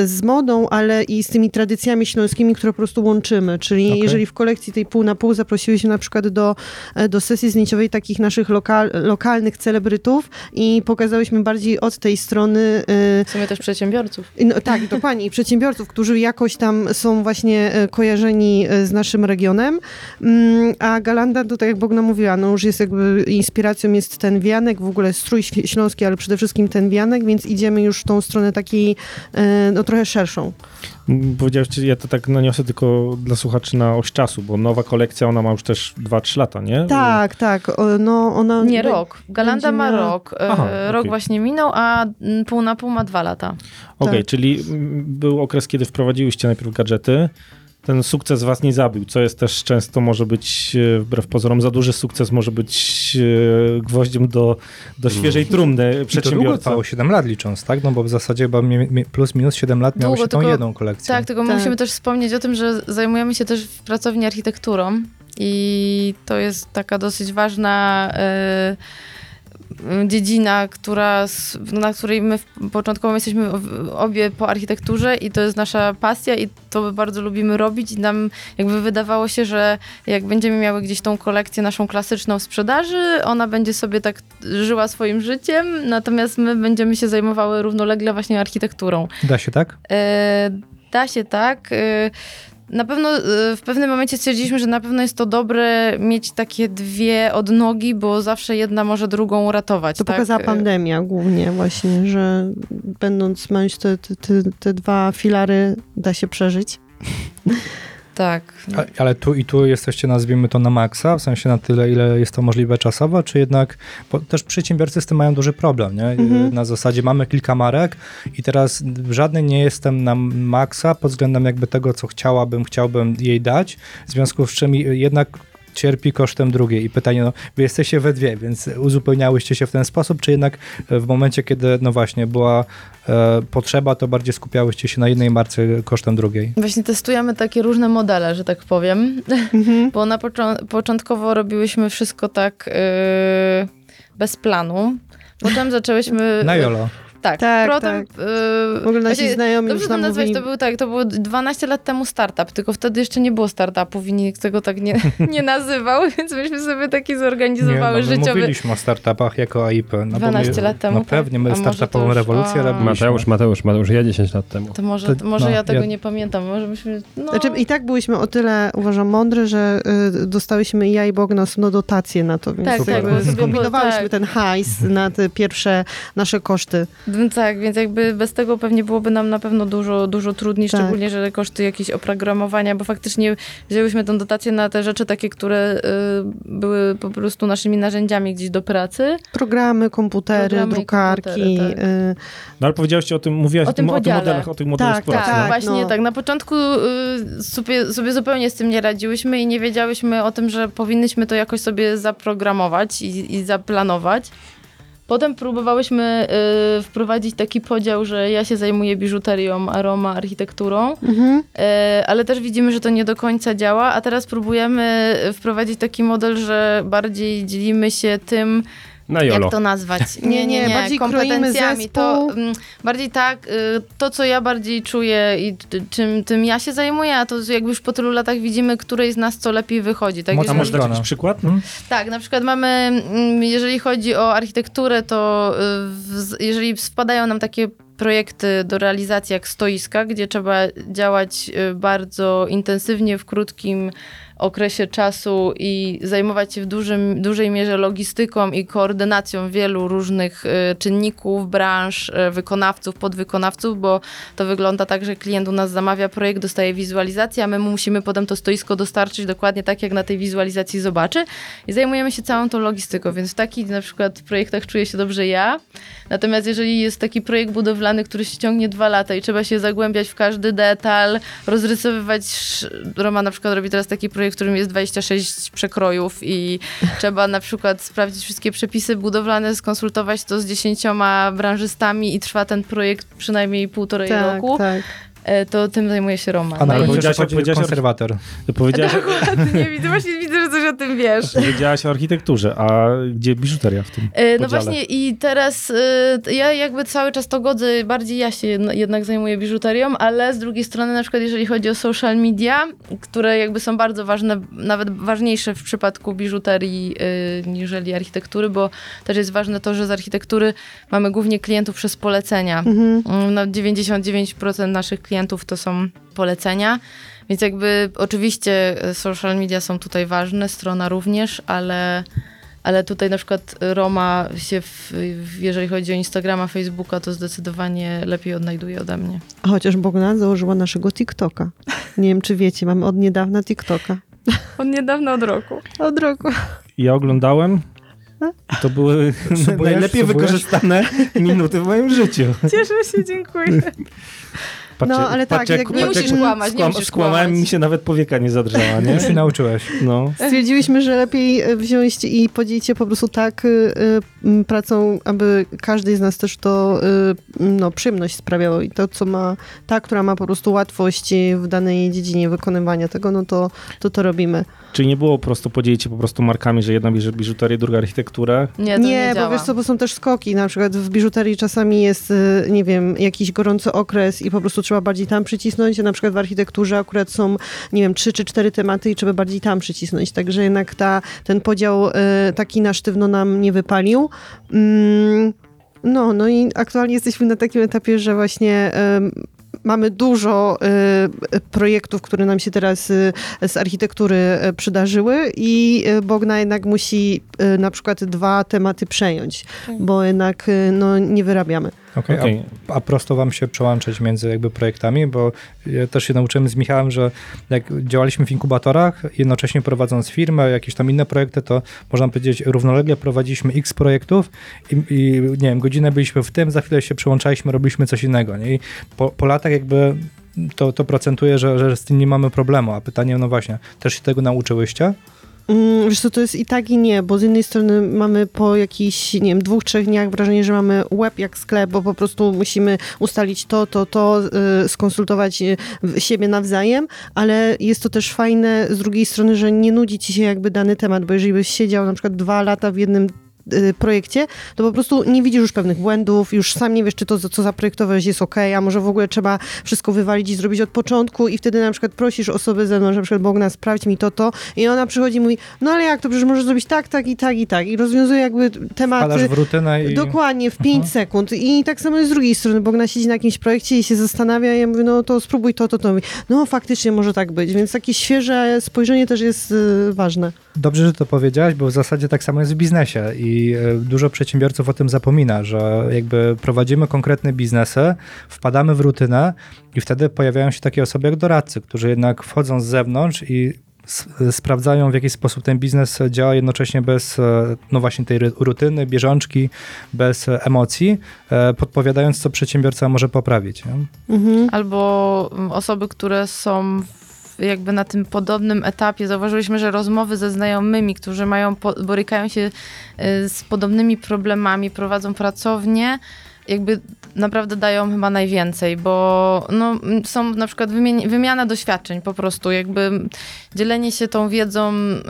z modą, ale i z tymi tradycjami śląskimi, które po prostu łączymy. Czyli Okej. Jeżeli w kolekcji tej pół na pół zaprosiliśmy na przykład do, e, do sesji zdjęciowej takich naszych lokal, lokalnych celebrytów i pokazałyśmy bardziej od tej strony e, W sumie też przedsiębiorców. no, tak, dokładnie. I przedsiębiorców, którzy jakoś tam są właśnie e, kojarzeni z naszym regionem. Mm, A Galanda, to tak jak Bogna mówiła, no już jest jakby inspiracją jest ten wianek, w ogóle strój śl- śląski, ale przede wszystkim ten wianek, więc idziemy już w tą stronę takiej, no trochę szerszą. Powiedziałeś, czy ja to tak naniosę tylko dla słuchaczy na oś czasu, bo nowa kolekcja, ona ma już też 2-3 lata, nie? Tak, tak. o, No, ona... Nie, rok. Galanda ma rok. E, Aha, rok okej. właśnie minął, a pół na pół ma dwa lata. Okej, tak. czyli był okres, kiedy wprowadziłyście najpierw gadżety. Ten sukces was nie zabił, co jest też często może być, e, wbrew pozorom, za duży sukces może być e, gwoździem do, do świeżej trumny I to długo trwało 7 lat licząc, tak? No bo w zasadzie chyba plus minus 7 lat miało Długo, się tą tylko- jedną kolekcję. Tak, tylko Tak. musimy też wspomnieć o tym, że zajmujemy się też w pracowni architekturą i to jest taka dosyć ważna, e, y, dziedzina, która, na której my początkowo jesteśmy obie po architekturze i to jest nasza pasja i to bardzo lubimy robić i nam jakby wydawało się, że jak będziemy miały gdzieś tą kolekcję naszą klasyczną sprzedaży, ona będzie sobie tak żyła swoim życiem, natomiast my będziemy się zajmowały równolegle właśnie architekturą. Da się tak? E, Da się tak. Na pewno e, w pewnym momencie stwierdziliśmy, że na pewno jest to dobre mieć takie dwie odnogi, bo zawsze jedna może drugą uratować. To tak? pokazała E, pandemia głównie właśnie, że będąc mając te, te, te dwa filary da się przeżyć. <laughs> Tak. A, ale tu i tu jesteście, nazwijmy to na maksa, w sensie na tyle, ile jest to możliwe czasowo, czy jednak, bo też przedsiębiorcy z tym mają duży problem, nie? Mhm. Na zasadzie mamy kilka marek i teraz żadnej nie jestem na maksa pod względem jakby tego, co chciałabym, chciałbym jej dać, w związku z czym jednak cierpi kosztem drugiej. I pytanie, no, wy jesteście we dwie, więc uzupełniałyście się w ten sposób, czy jednak e, w momencie, kiedy, no właśnie, była e, potrzeba, to bardziej skupiałyście się na jednej marce kosztem drugiej? Właśnie testujemy takie różne modele, że tak powiem, Mhm. <laughs> bo na począ- początkowo robiłyśmy wszystko tak e, bez planu. Potem zaczęłyśmy... Na jolo. Tak, Tak, potem, tak. e, W ogóle nasi właśnie- znajomi Dobrze już to nam nazwać, mówili... to był tak, to było 12 lat temu startup, tylko wtedy jeszcze nie było startupów i nikt tego tak nie, <laughs> nie nazywał, <laughs> więc myśmy sobie taki zorganizowały nie, no, my życiowy... mówiliśmy o startupach jako AIP. No, bo 12 my, lat temu, No pewnie, tak? my może to startupową już- rewolucję a. robiliśmy. Mateusz, Mateusz, Mateusz, ja 10 lat temu. To może, To- może no, ja tego ja- nie pamiętam, może myśmy... No, Znaczy, I tak byliśmy o tyle, uważam, mądre, że y, dostałyśmy ja i Bognas no, dotacje na to, więc Tak, tak, <laughs> było- tak. ten hajs na te pierwsze nasze koszty. No Tak, więc jakby bez tego pewnie byłoby nam na pewno dużo, dużo trudniej, Tak. szczególnie, że koszty jakieś oprogramowania, bo faktycznie wzięłyśmy tę dotację na te rzeczy takie, które y, były po prostu naszymi narzędziami gdzieś do pracy. Programy, komputery, Programy drukarki. komputery, tak. y, No ale powiedziałaś o tym, mówiłaś O o tym tym, o tych podziale. modelach, o tych modelach Tak, pracy. Tak, tak, właśnie no. tak. Na początku y, sobie, sobie zupełnie z tym nie radziłyśmy i nie wiedziałyśmy o tym, że powinnyśmy to jakoś sobie zaprogramować i, i zaplanować. Potem próbowałyśmy y, wprowadzić taki podział, że ja się zajmuję biżuterią, a Roma architekturą, mhm. y, ale też widzimy, że to nie do końca działa, a teraz próbujemy wprowadzić taki model, że bardziej dzielimy się tym, Na jolo. jak to nazwać? <laughs> Nie, nie, bardziej kroimy kompetencjami. To mm, bardziej tak, y, to co ja bardziej czuję i t- czym tym ja się zajmuję, a to jakby już po tylu latach widzimy, której z nas co lepiej wychodzi. Tak, A jakiś przykład? tak, na przykład mamy, mm, jeżeli chodzi o architekturę, to y, w- jeżeli wpadają nam takie projekty do realizacji jak stoiska, gdzie trzeba działać y, bardzo intensywnie w krótkim okresie czasu i zajmować się w dużym, dużej mierze logistyką i koordynacją wielu różnych y, czynników, branż, y, wykonawców, podwykonawców, bo to wygląda tak, że klient u nas zamawia projekt, dostaje wizualizację, a my mu musimy potem to stoisko dostarczyć dokładnie tak, jak na tej wizualizacji zobaczy. I zajmujemy się całą tą logistyką, więc w takich na przykład projektach czuję się dobrze ja, natomiast jeżeli jest taki projekt budowlany, który się ciągnie dwa lata i trzeba się zagłębiać w każdy detal, rozrysowywać, Roma na przykład robi teraz taki projekt, w którym jest 26 przekrojów i <laughs> trzeba na przykład sprawdzić wszystkie przepisy budowlane, skonsultować to z dziesięcioma branżystami i trwa ten projekt przynajmniej półtorej Tak, roku, tak. E, to tym zajmuje się Roma. A na No i- końcu powiedziałaś- powiedziałaś o- konserwator. Powiedziałaś, nie widzę, właśnie widzę, że coś o tym wiesz. powiedziałaś o architekturze, a gdzie biżuteria w tym E, No właśnie i teraz e, ja jakby cały czas to godzę, bardziej ja się jednak zajmuję biżuterią, ale z drugiej strony na przykład jeżeli chodzi o social media, które jakby są bardzo ważne, nawet ważniejsze w przypadku biżuterii e, niżeli architektury, bo też jest ważne to, że z architektury mamy głównie klientów przez polecenia. Mhm. Mm, No 99% naszych klientów to są polecenia. Więc jakby oczywiście e, social media są tutaj ważne, strona również, ale, ale tutaj na przykład Roma się, w, jeżeli chodzi o Instagrama, Facebooka, to zdecydowanie lepiej odnajduje ode mnie. Chociaż Bogna założyła naszego TikToka. Nie wiem, czy wiecie, mamy od niedawna TikToka. <laughs> Od niedawna, od roku. Od roku. Ja oglądałem i to były <laughs> Subujesz? najlepiej wykorzystane minuty w moim życiu. Cieszę się, dziękuję. <laughs> Patrzcie, No, ale tak, patrzcie, jakby- Nie patrzcie, musisz jak kłamać, nie musisz skłamałem kłamać. mi się nawet powieka nie zadrżała, nie? Już się nauczyłeś. No. Stwierdziliśmy, że lepiej e, wziąć i podzielić się po prostu tak y, pracą, aby każdy z nas też to y, no, przyjemność sprawiało i to, co ma ta, która ma po prostu łatwość w danej dziedzinie wykonywania tego, no to to, to robimy. Czyli nie było po prostu podzielić się po prostu markami, że jedna bierze biżuterię, druga architekturę? Nie, to nie, Nie, bo działa. wiesz co, bo są też skoki. Na przykład w biżuterii czasami jest, y, nie wiem, jakiś gorący okres i po prostu trzeba bardziej tam przycisnąć, a na przykład w architekturze akurat są, nie wiem, trzy czy cztery tematy i trzeba bardziej tam przycisnąć. Także jednak ta, ten podział y, taki na sztywno nam nie wypalił. Mm, no, no i aktualnie jesteśmy na takim etapie, że właśnie mamy dużo y, projektów, które nam się teraz y, z architektury y, przydarzyły i y, Bogna jednak musi y, na przykład dwa tematy przejąć, bo jednak no, nie wyrabiamy. Okej, Okej. a, a prosto wam się przełączać między jakby projektami, bo ja też się nauczyłem z Michałem, że jak działaliśmy w inkubatorach, jednocześnie prowadząc firmę, jakieś tam inne projekty, to można powiedzieć równolegle prowadziliśmy x projektów i, i nie wiem, godzinę byliśmy w tym, za chwilę się przełączaliśmy, robiliśmy coś innego, nie? I po, po latach jakby to, to procentuje, że, że z tym nie mamy problemu, a pytanie, no właśnie, też się tego nauczyłyście? Mm, Wiesz co, to jest i tak i nie, bo z jednej strony mamy po jakichś, nie wiem, dwóch, trzech dniach wrażenie, że mamy łeb jak sklep, bo po prostu musimy ustalić to, to, to, y, skonsultować y, siebie nawzajem, ale jest to też fajne z drugiej strony, że nie nudzi ci się jakby dany temat, bo jeżeli byś siedział na przykład dwa lata w jednym projekcie, to po prostu nie widzisz już pewnych błędów, już sam nie wiesz, czy to, co zaprojektowałeś jest ok, a może w ogóle trzeba wszystko wywalić i zrobić od początku i wtedy na przykład prosisz osobę ze mną, że na przykład Bogna, sprawdź mi to, to i ona przychodzi i mówi, no ale jak to, przecież możesz zrobić tak, tak i tak i tak i rozwiązuje jakby tematy. Wpadasz w rutynę i... Dokładnie, w 5 sekund. I tak samo jest z drugiej strony, Bogna siedzi na jakimś projekcie i się zastanawia i ja mówię, no to spróbuj to, to, to. Mówi, No faktycznie może tak być, więc takie świeże spojrzenie też jest y, ważne. Dobrze, że to powiedziałaś, bo w zasadzie tak samo jest w biznesie i e, dużo przedsiębiorców o tym zapomina, że jakby prowadzimy konkretne biznesy, wpadamy w rutynę i wtedy pojawiają się takie osoby jak doradcy, którzy jednak wchodzą z zewnątrz i sprawdzają w jaki sposób ten biznes działa jednocześnie bez e, no właśnie tej rutyny, bieżączki, bez emocji, e, podpowiadając co przedsiębiorca może poprawić. Mhm. Albo mm, osoby, które są w- jakby na tym podobnym etapie. Zauważyliśmy, że rozmowy ze znajomymi, którzy mają, borykają się y, z podobnymi problemami, prowadzą pracownie, jakby naprawdę dają chyba najwięcej, bo no, są na przykład wymiana doświadczeń po prostu, jakby dzielenie się tą wiedzą y,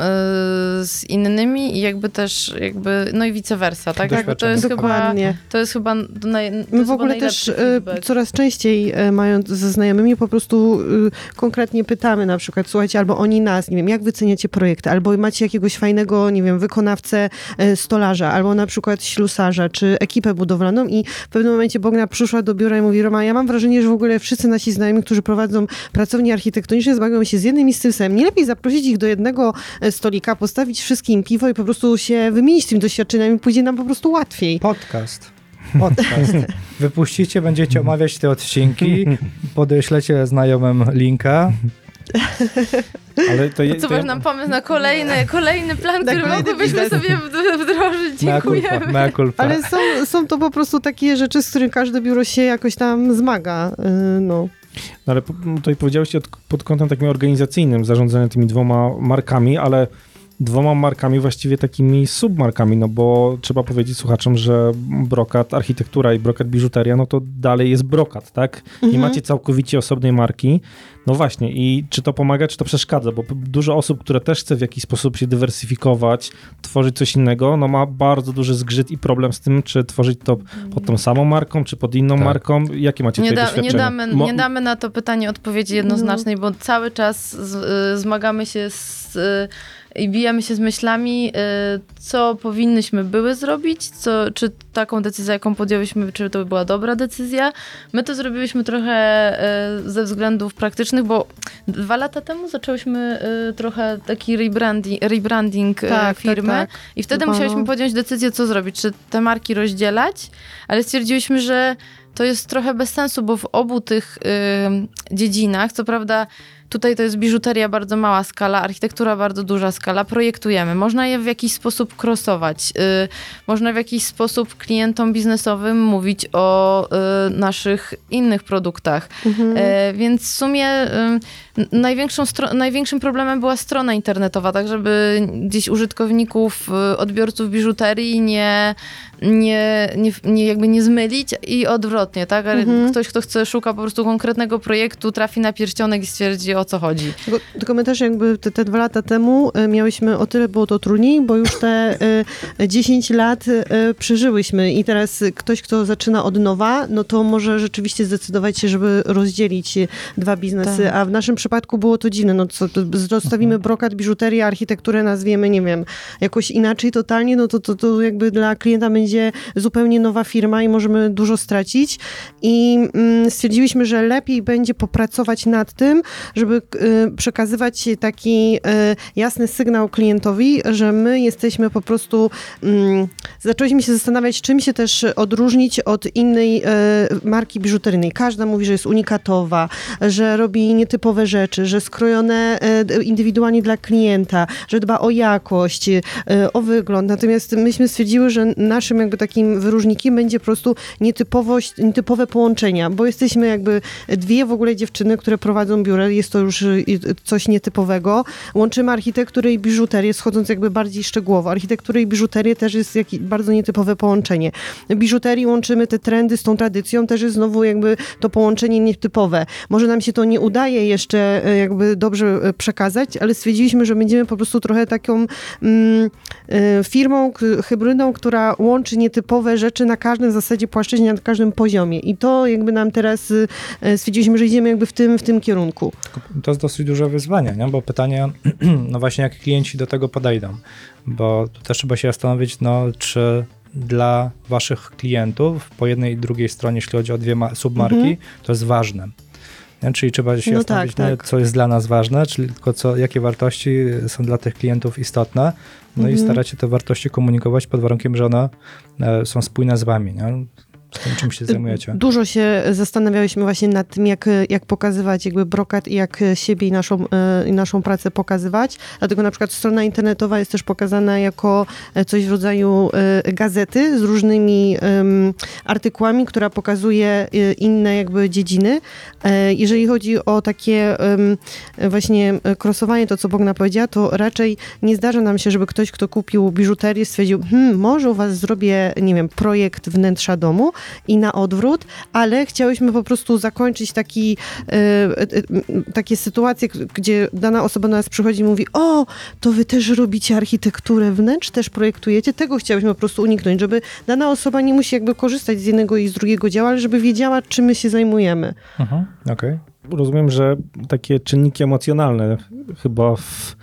z innymi i jakby też jakby, no i vice versa, tak? Jakby to jest chyba, Dokładnie. to jest chyba naj, to jest w chyba ogóle też e, feedback. coraz częściej e, mając ze znajomymi po prostu e, konkretnie pytamy na przykład, słuchajcie, albo oni nas, nie wiem, jak wyceniacie projekty, albo macie jakiegoś fajnego, nie wiem, wykonawcę e, stolarza, albo na przykład ślusarza, czy ekipę budowlaną i w pewnym momencie Bogna przyszła do biura i mówi, Roma, ja mam wrażenie, że w ogóle wszyscy nasi znajomi, którzy prowadzą pracownie architektoniczne, zmagają się z jednym i z tym samym. Nie lepiej zaprosić ich do jednego e, stolika, postawić wszystkim piwo i po prostu się wymienić tymi doświadczeniami, pójdzie nam po prostu łatwiej. Podcast. Podcast. Wypuścicie, będziecie omawiać te odcinki, <laughs> podeślecie znajomym linka. Ale to, je- To co to masz nam pomysł na kolejny, kolejny plan, który kolejny moglibyśmy biznes. sobie wd- wdrożyć? Mea culpa, Dziękujemy. mea culpa. Ale są, są to po prostu takie rzeczy, z którymi każde biuro się jakoś tam zmaga. Yy, No. No ale tutaj powiedziałeś od, pod kątem takim organizacyjnym, zarządzania tymi dwoma markami, ale dwoma markami właściwie takimi submarkami, no bo trzeba powiedzieć słuchaczom, że brokat architektura i brokat biżuteria, no to dalej jest brokat, tak? Nie Mhm. macie całkowicie osobnej marki. No właśnie i czy to pomaga, czy to przeszkadza, bo dużo osób, które też chce w jakiś sposób się dywersyfikować, tworzyć coś innego, no ma bardzo duży zgrzyt i problem z tym, czy tworzyć to pod tą samą marką, czy pod inną Tak. marką. Jakie macie Nie, tutaj da, nie, doświadczenie? damy, Mo- nie damy na to pytanie odpowiedzi jednoznacznej, bo cały czas z, y, zmagamy się z, y, i bijemy się z myślami, y, co powinnyśmy były zrobić, co, czy taką decyzję, jaką podjęliśmy, czy to była dobra decyzja. My to zrobiliśmy trochę y, ze względów praktycznych, bo dwa lata temu zaczęłyśmy y, trochę taki rebranding, rebranding y, Tak, firmy tak, tak. i wtedy musieliśmy podjąć decyzję, co zrobić, czy te marki rozdzielać, ale stwierdziliśmy, że to jest trochę bez sensu, bo w obu tych dziedzinach, co prawda tutaj to jest biżuteria bardzo mała skala, architektura bardzo duża skala, projektujemy. Można je w jakiś sposób crossować. Y, można w jakiś sposób klientom biznesowym mówić o y, naszych innych produktach. Mhm. E, więc w sumie y, największą największym problemem była strona internetowa, tak żeby gdzieś użytkowników, odbiorców biżuterii nie, nie, nie, nie jakby nie zmylić i odwrotnie, tak? Mhm. Ktoś, kto chce, szuka po prostu konkretnego projektu, trafi na pierścionek i stwierdzi o co chodzi. Tylko, tylko my też jakby te, te dwa lata temu e, miałyśmy o tyle było to trudniej, bo już te e, 10 lat e, przeżyłyśmy. I teraz ktoś, kto zaczyna od nowa, no to może rzeczywiście zdecydować się, żeby rozdzielić dwa biznesy, Tak. a w naszym przypadku było to dziwne, no co, zostawimy brokat, biżuterię, architekturę nazwiemy, nie wiem, jakoś inaczej totalnie, no to, to, to jakby dla klienta będzie zupełnie nowa firma i możemy dużo stracić. I mm, stwierdziliśmy, że lepiej będzie popracować nad tym, żeby y, przekazywać taki y, jasny sygnał klientowi, że my jesteśmy po prostu, mm, zaczęliśmy się zastanawiać, czym się też odróżnić od innej y, marki biżuteryjnej. Każda mówi, że jest unikatowa, że robi nietypowe rzeczy, że skrojone indywidualnie dla klienta, że dba o jakość, o wygląd. Natomiast myśmy stwierdziły, że naszym jakby takim wyróżnikiem będzie po prostu nietypowość, nietypowe połączenia, bo jesteśmy jakby dwie w ogóle dziewczyny, które prowadzą biuro, jest to już y, coś nietypowego. Łączymy architekturę i biżuterię, schodząc jakby bardziej szczegółowo. Architekturę i biżuterię też jest jak, bardzo nietypowe połączenie. Biżuterii łączymy te trendy z tą tradycją, też jest znowu jakby to połączenie nietypowe. Może nam się to nie udaje jeszcze e, jakby dobrze e, przekazać, ale stwierdziliśmy, że będziemy po prostu trochę taką mm, firmą, k- hybrydą, która łączy nietypowe rzeczy na każdym zasadzie płaszczyźnie, na każdym poziomie. I to jakby nam teraz y, e, stwierdziliśmy, że idziemy jakby w tym, w tym kierunku. To jest dosyć duże wyzwanie, nie? bo pytanie, <clears throat> no właśnie jak klienci do tego podejdą, bo tu też trzeba się zastanowić, no czy dla waszych klientów po jednej i drugiej stronie, jeśli chodzi o dwie ma- submarki, Mhm. to jest ważne. Czyli trzeba się No zastanowić, tak, tak. co jest dla nas ważne, czyli tylko co, jakie wartości są dla tych klientów istotne, no i Mhm. starać się te wartości komunikować pod warunkiem, że one e, są spójne z wami, nie? Tym, czym się zajmujecie. Dużo się zastanawiałyśmy właśnie nad tym, jak, jak pokazywać jakby brokat i jak siebie i naszą, e, i naszą pracę pokazywać. Dlatego na przykład strona internetowa jest też pokazana jako e, coś w rodzaju e, gazety z różnymi artykułami, która pokazuje inne jakby dziedziny. Jeżeli chodzi o takie właśnie krosowanie, to co Bogna powiedziała, to raczej nie zdarza nam się, żeby ktoś, kto kupił biżuterię stwierdził, hmm, może u was zrobię, nie wiem, projekt wnętrza domu i na odwrót, ale chciałyśmy po prostu zakończyć taki, e, e, e, takie sytuacje, gdzie dana osoba do nas przychodzi i mówi, o, to wy też robicie architekturę wnętrz, też projektujecie. Tego chciałyśmy po prostu uniknąć, żeby dana osoba nie musi jakby korzystać z jednego i z drugiego dzieła, ale żeby wiedziała, czym my się zajmujemy. Mhm, Okej. Rozumiem, że takie czynniki emocjonalne chyba w,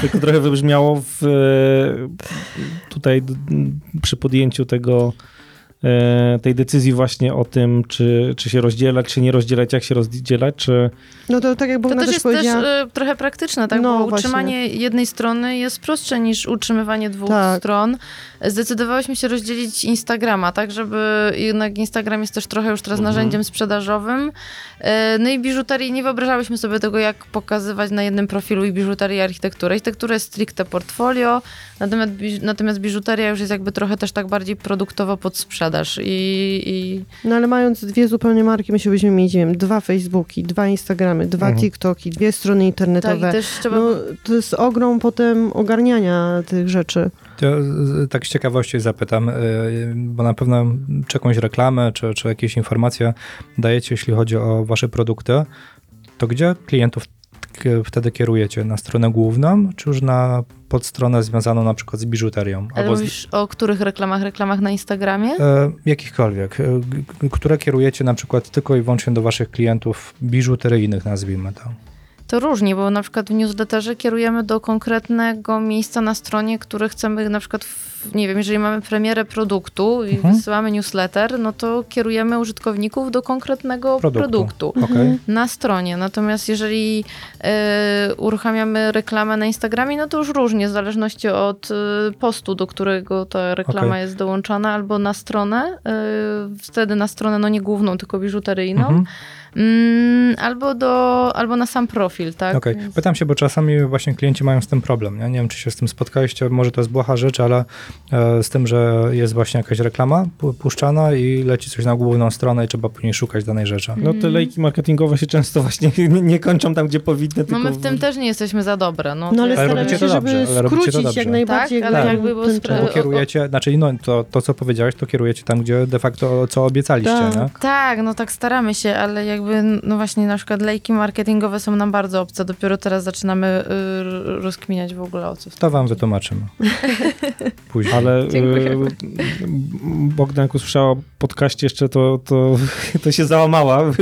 tylko trochę wybrzmiało w, tutaj d- przy podjęciu tego, e, tej decyzji właśnie o tym, czy, czy się rozdzielać, czy nie rozdzielać, jak się rozdzielać, czy No to tak jak To też też, jest powiedziała. też y, trochę praktyczne, tak? No, Bo właśnie. utrzymanie jednej strony jest prostsze niż utrzymywanie dwóch Tak. stron. Zdecydowałyśmy się rozdzielić Instagrama, tak? Żeby jednak Instagram jest też trochę już teraz Mhm. narzędziem sprzedażowym. Y, No i biżuterię, nie wyobrażałyśmy sobie tego, jak pokazywać na jednym profilu i biżuterię i architekturę. Architektura jest stricte portfolio, natomiast, natomiast biżuteria już jest jakby trochę też tak bardziej produktowo pod sprzedaż. I, i No ale mając dwie zupełnie marki, musielibyśmy mieć, nie wiem, dwa Facebooki, dwa Instagramy, dwa Mhm. TikToki, dwie strony tak, internetowe. i też trzeba... No, to jest ogrom potem ogarniania tych rzeczy. To tak z ciekawości zapytam, y, bo na pewno czy jakąś reklamę, czy, czy jakieś informacje dajecie, jeśli chodzi o wasze produkty, to gdzie klientów wtedy kierujecie? Na stronę główną, czy już na podstronę związaną na przykład z biżuterią? Ale Albo z, mówisz o których reklamach? Reklamach na Instagramie? e, jakichkolwiek, e, g- które kierujecie na przykład tylko i wyłącznie do waszych klientów biżuteryjnych, nazwijmy to. To różni, bo na przykład w newsletterze kierujemy do konkretnego miejsca na stronie, które chcemy na przykład, w, nie wiem, jeżeli mamy premierę produktu i Mhm. wysyłamy newsletter, no to kierujemy użytkowników do konkretnego Produktu. produktu. Okej? Na stronie. Natomiast jeżeli e, uruchamiamy reklamę na Instagramie, no to już różnie, w zależności od e, postu, do którego ta reklama Okej. jest dołączana, albo na stronę. E, wtedy na stronę, no nie główną, tylko biżuteryjną. Mhm. Mm, albo, do, albo na sam profil, tak? Okej, Więc- pytam się, bo czasami właśnie klienci mają z tym problem. Nie, nie wiem, czy się z tym spotkaliście, może to jest błaha rzecz, ale e, z tym, że jest właśnie jakaś reklama pu- puszczana i leci coś na główną stronę i trzeba później szukać danej rzeczy. No te lejki marketingowe się często właśnie <laughs> nie, nie kończą tam, gdzie powinny, No tylko... my w tym też nie jesteśmy za dobre. No, No ale Ale jest- staramy się, to dobrze, żeby ale robicie to skrócić dobrze. jak najbardziej Tak, ale jakby było spra- kierujecie, znaczy no to, to co powiedziałeś, to kierujecie tam, gdzie de facto co obiecaliście, Tak. nie? Tak, no tak staramy się, ale jakby, no właśnie na przykład lejki marketingowe są nam bardzo obce. Dopiero teraz zaczynamy y, rozkminiać w ogóle o co. To wam wytłumaczymy. <laughs> Później. Ale Dziękuję. y, Bogdan, jak usłyszała podcaście jeszcze, to, to, <laughs> to się załamała w-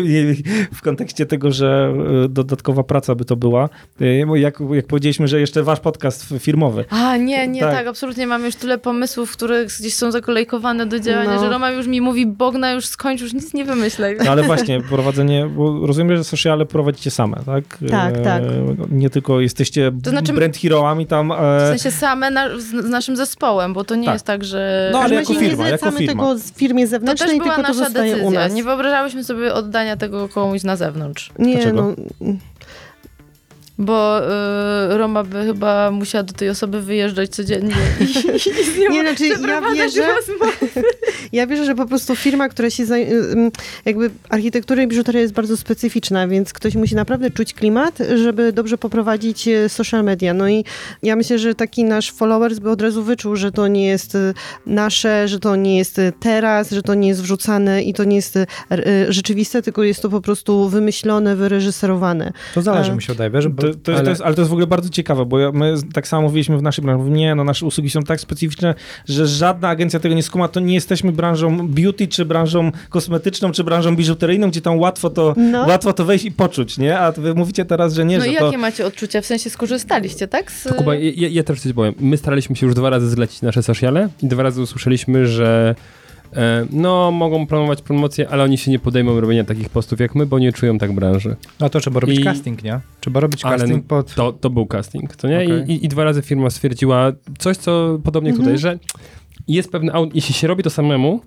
w kontekście tego, że y, dodatkowa praca by to była. Y, Jak, jak powiedzieliśmy, że jeszcze wasz podcast firmowy. A, nie, nie, Tak. tak. absolutnie. Mam już tyle pomysłów, które gdzieś są zakolejkowane do działania, No. że Roma już mi mówi, Bogna już skończ, już nic nie wymyślaj. No ale właśnie, prowadzenie, bo rozumiem, że sociale prowadzicie same, tak? Tak, E, tak. Nie tylko jesteście To znaczy- brand heroami tam. W E, sensie same na, z, z naszym zespołem, bo to nie Tak. jest tak, że... No, ale My jako firma, nie jako zlecamy firma. tego z firmie to zewnętrznej, też była tylko to nasza u decyzja. nas. Nie wyobrażałyśmy sobie oddania tego komuś na zewnątrz. Nie, Dlaczego? no, Bo y, Roma by chyba musiała do tej osoby wyjeżdżać codziennie. I Nie, znaczy, ja wierzę- rozmowy. <laughs> Ja wierzę, że po prostu firma, która się zaj... ym, jakby architektura i biżuteria jest bardzo specyficzna, więc ktoś musi naprawdę czuć klimat, żeby dobrze poprowadzić e, social media. No i ja myślę, że taki nasz followers by od razu wyczuł, że to nie jest e, nasze, że to nie jest e, teraz, że to nie jest wrzucane i to nie jest e, e, rzeczywiste, tylko jest to po prostu wymyślone, wyreżyserowane. To zależy, A. mi się wydaje, wiesz, To, to jest, ale- to jest, ale to jest w ogóle bardzo ciekawe, bo my tak samo mówiliśmy w naszej branży, nie, no nasze usługi są tak specyficzne, że żadna agencja tego nie skuma, to nie jesteśmy branżą beauty, czy branżą kosmetyczną, czy branżą biżuteryjną, gdzie tam łatwo to, No. łatwo to wejść i poczuć, nie? A wy mówicie teraz, że nie, No że i to... jakie macie odczucia? W sensie skorzystaliście, tak? Z... To Kuba, ja, ja też coś powiem. My staraliśmy się już dwa razy zlecić nasze sociale i dwa razy usłyszeliśmy, że no, mogą promować promocje, ale oni się nie podejmą robienia takich postów jak my, bo nie czują tak branży. No to trzeba robić I- casting, nie? Trzeba robić Ale casting pod... To, to był casting, to nie? Okej. I, i, I dwa razy firma stwierdziła coś, co podobnie Mhm. tutaj, że jest pewne, au- jeśli się robi to samemu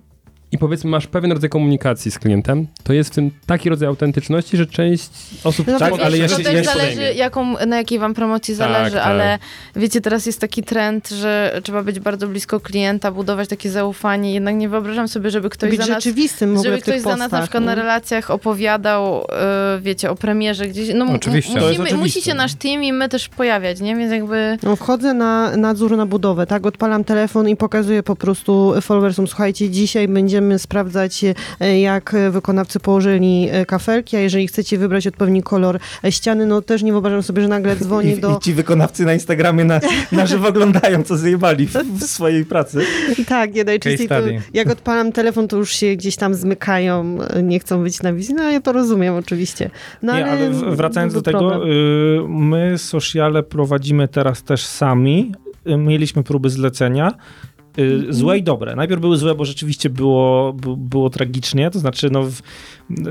i powiedzmy masz pewien rodzaj komunikacji z klientem, to jest w tym taki rodzaj autentyczności, że część osób No tak, bo ale wiesz, ja to też zależy, jaką, na jakiej wam promocji zależy, tak. ale wiecie, teraz jest taki trend, że trzeba być bardzo blisko klienta, budować takie zaufanie. Jednak nie wyobrażam sobie, żeby ktoś Być za nas rzeczywistym żeby ktoś za nas na postach, przykład na no. relacjach opowiadał, e, wiecie, o premierze gdzieś. No, Oczywiście. Musimy, oczywiste, musi się nasz team i my też pojawiać, nie? Więc jakby... No, wchodzę na nadzór na budowę, tak? Odpalam telefon i pokazuję po prostu followersom, słuchajcie, dzisiaj będziemy sprawdzać, e, jak wykonawcy położyli e, kafelki, a jeżeli chcecie wybrać odpowiedni kolor e, ściany, no też nie wyobrażam sobie, że nagle dzwoni <laughs> I, do... I ci wykonawcy na Instagramie na, na żywo oglądają, co zjebali w, w swojej pracy. Tak, nie najczęściej to, jak odpalam telefon, to już się gdzieś tam zmykają, nie chcą być na wizji, no ja to rozumiem oczywiście. No, Nie, ale w- wracając do tego, problem. y, my sociale prowadzimy teraz też sami. Y, Mieliśmy próby zlecenia. Y, Mhm. Złe i dobre. Najpierw były złe, bo rzeczywiście było, było tragicznie, to znaczy no,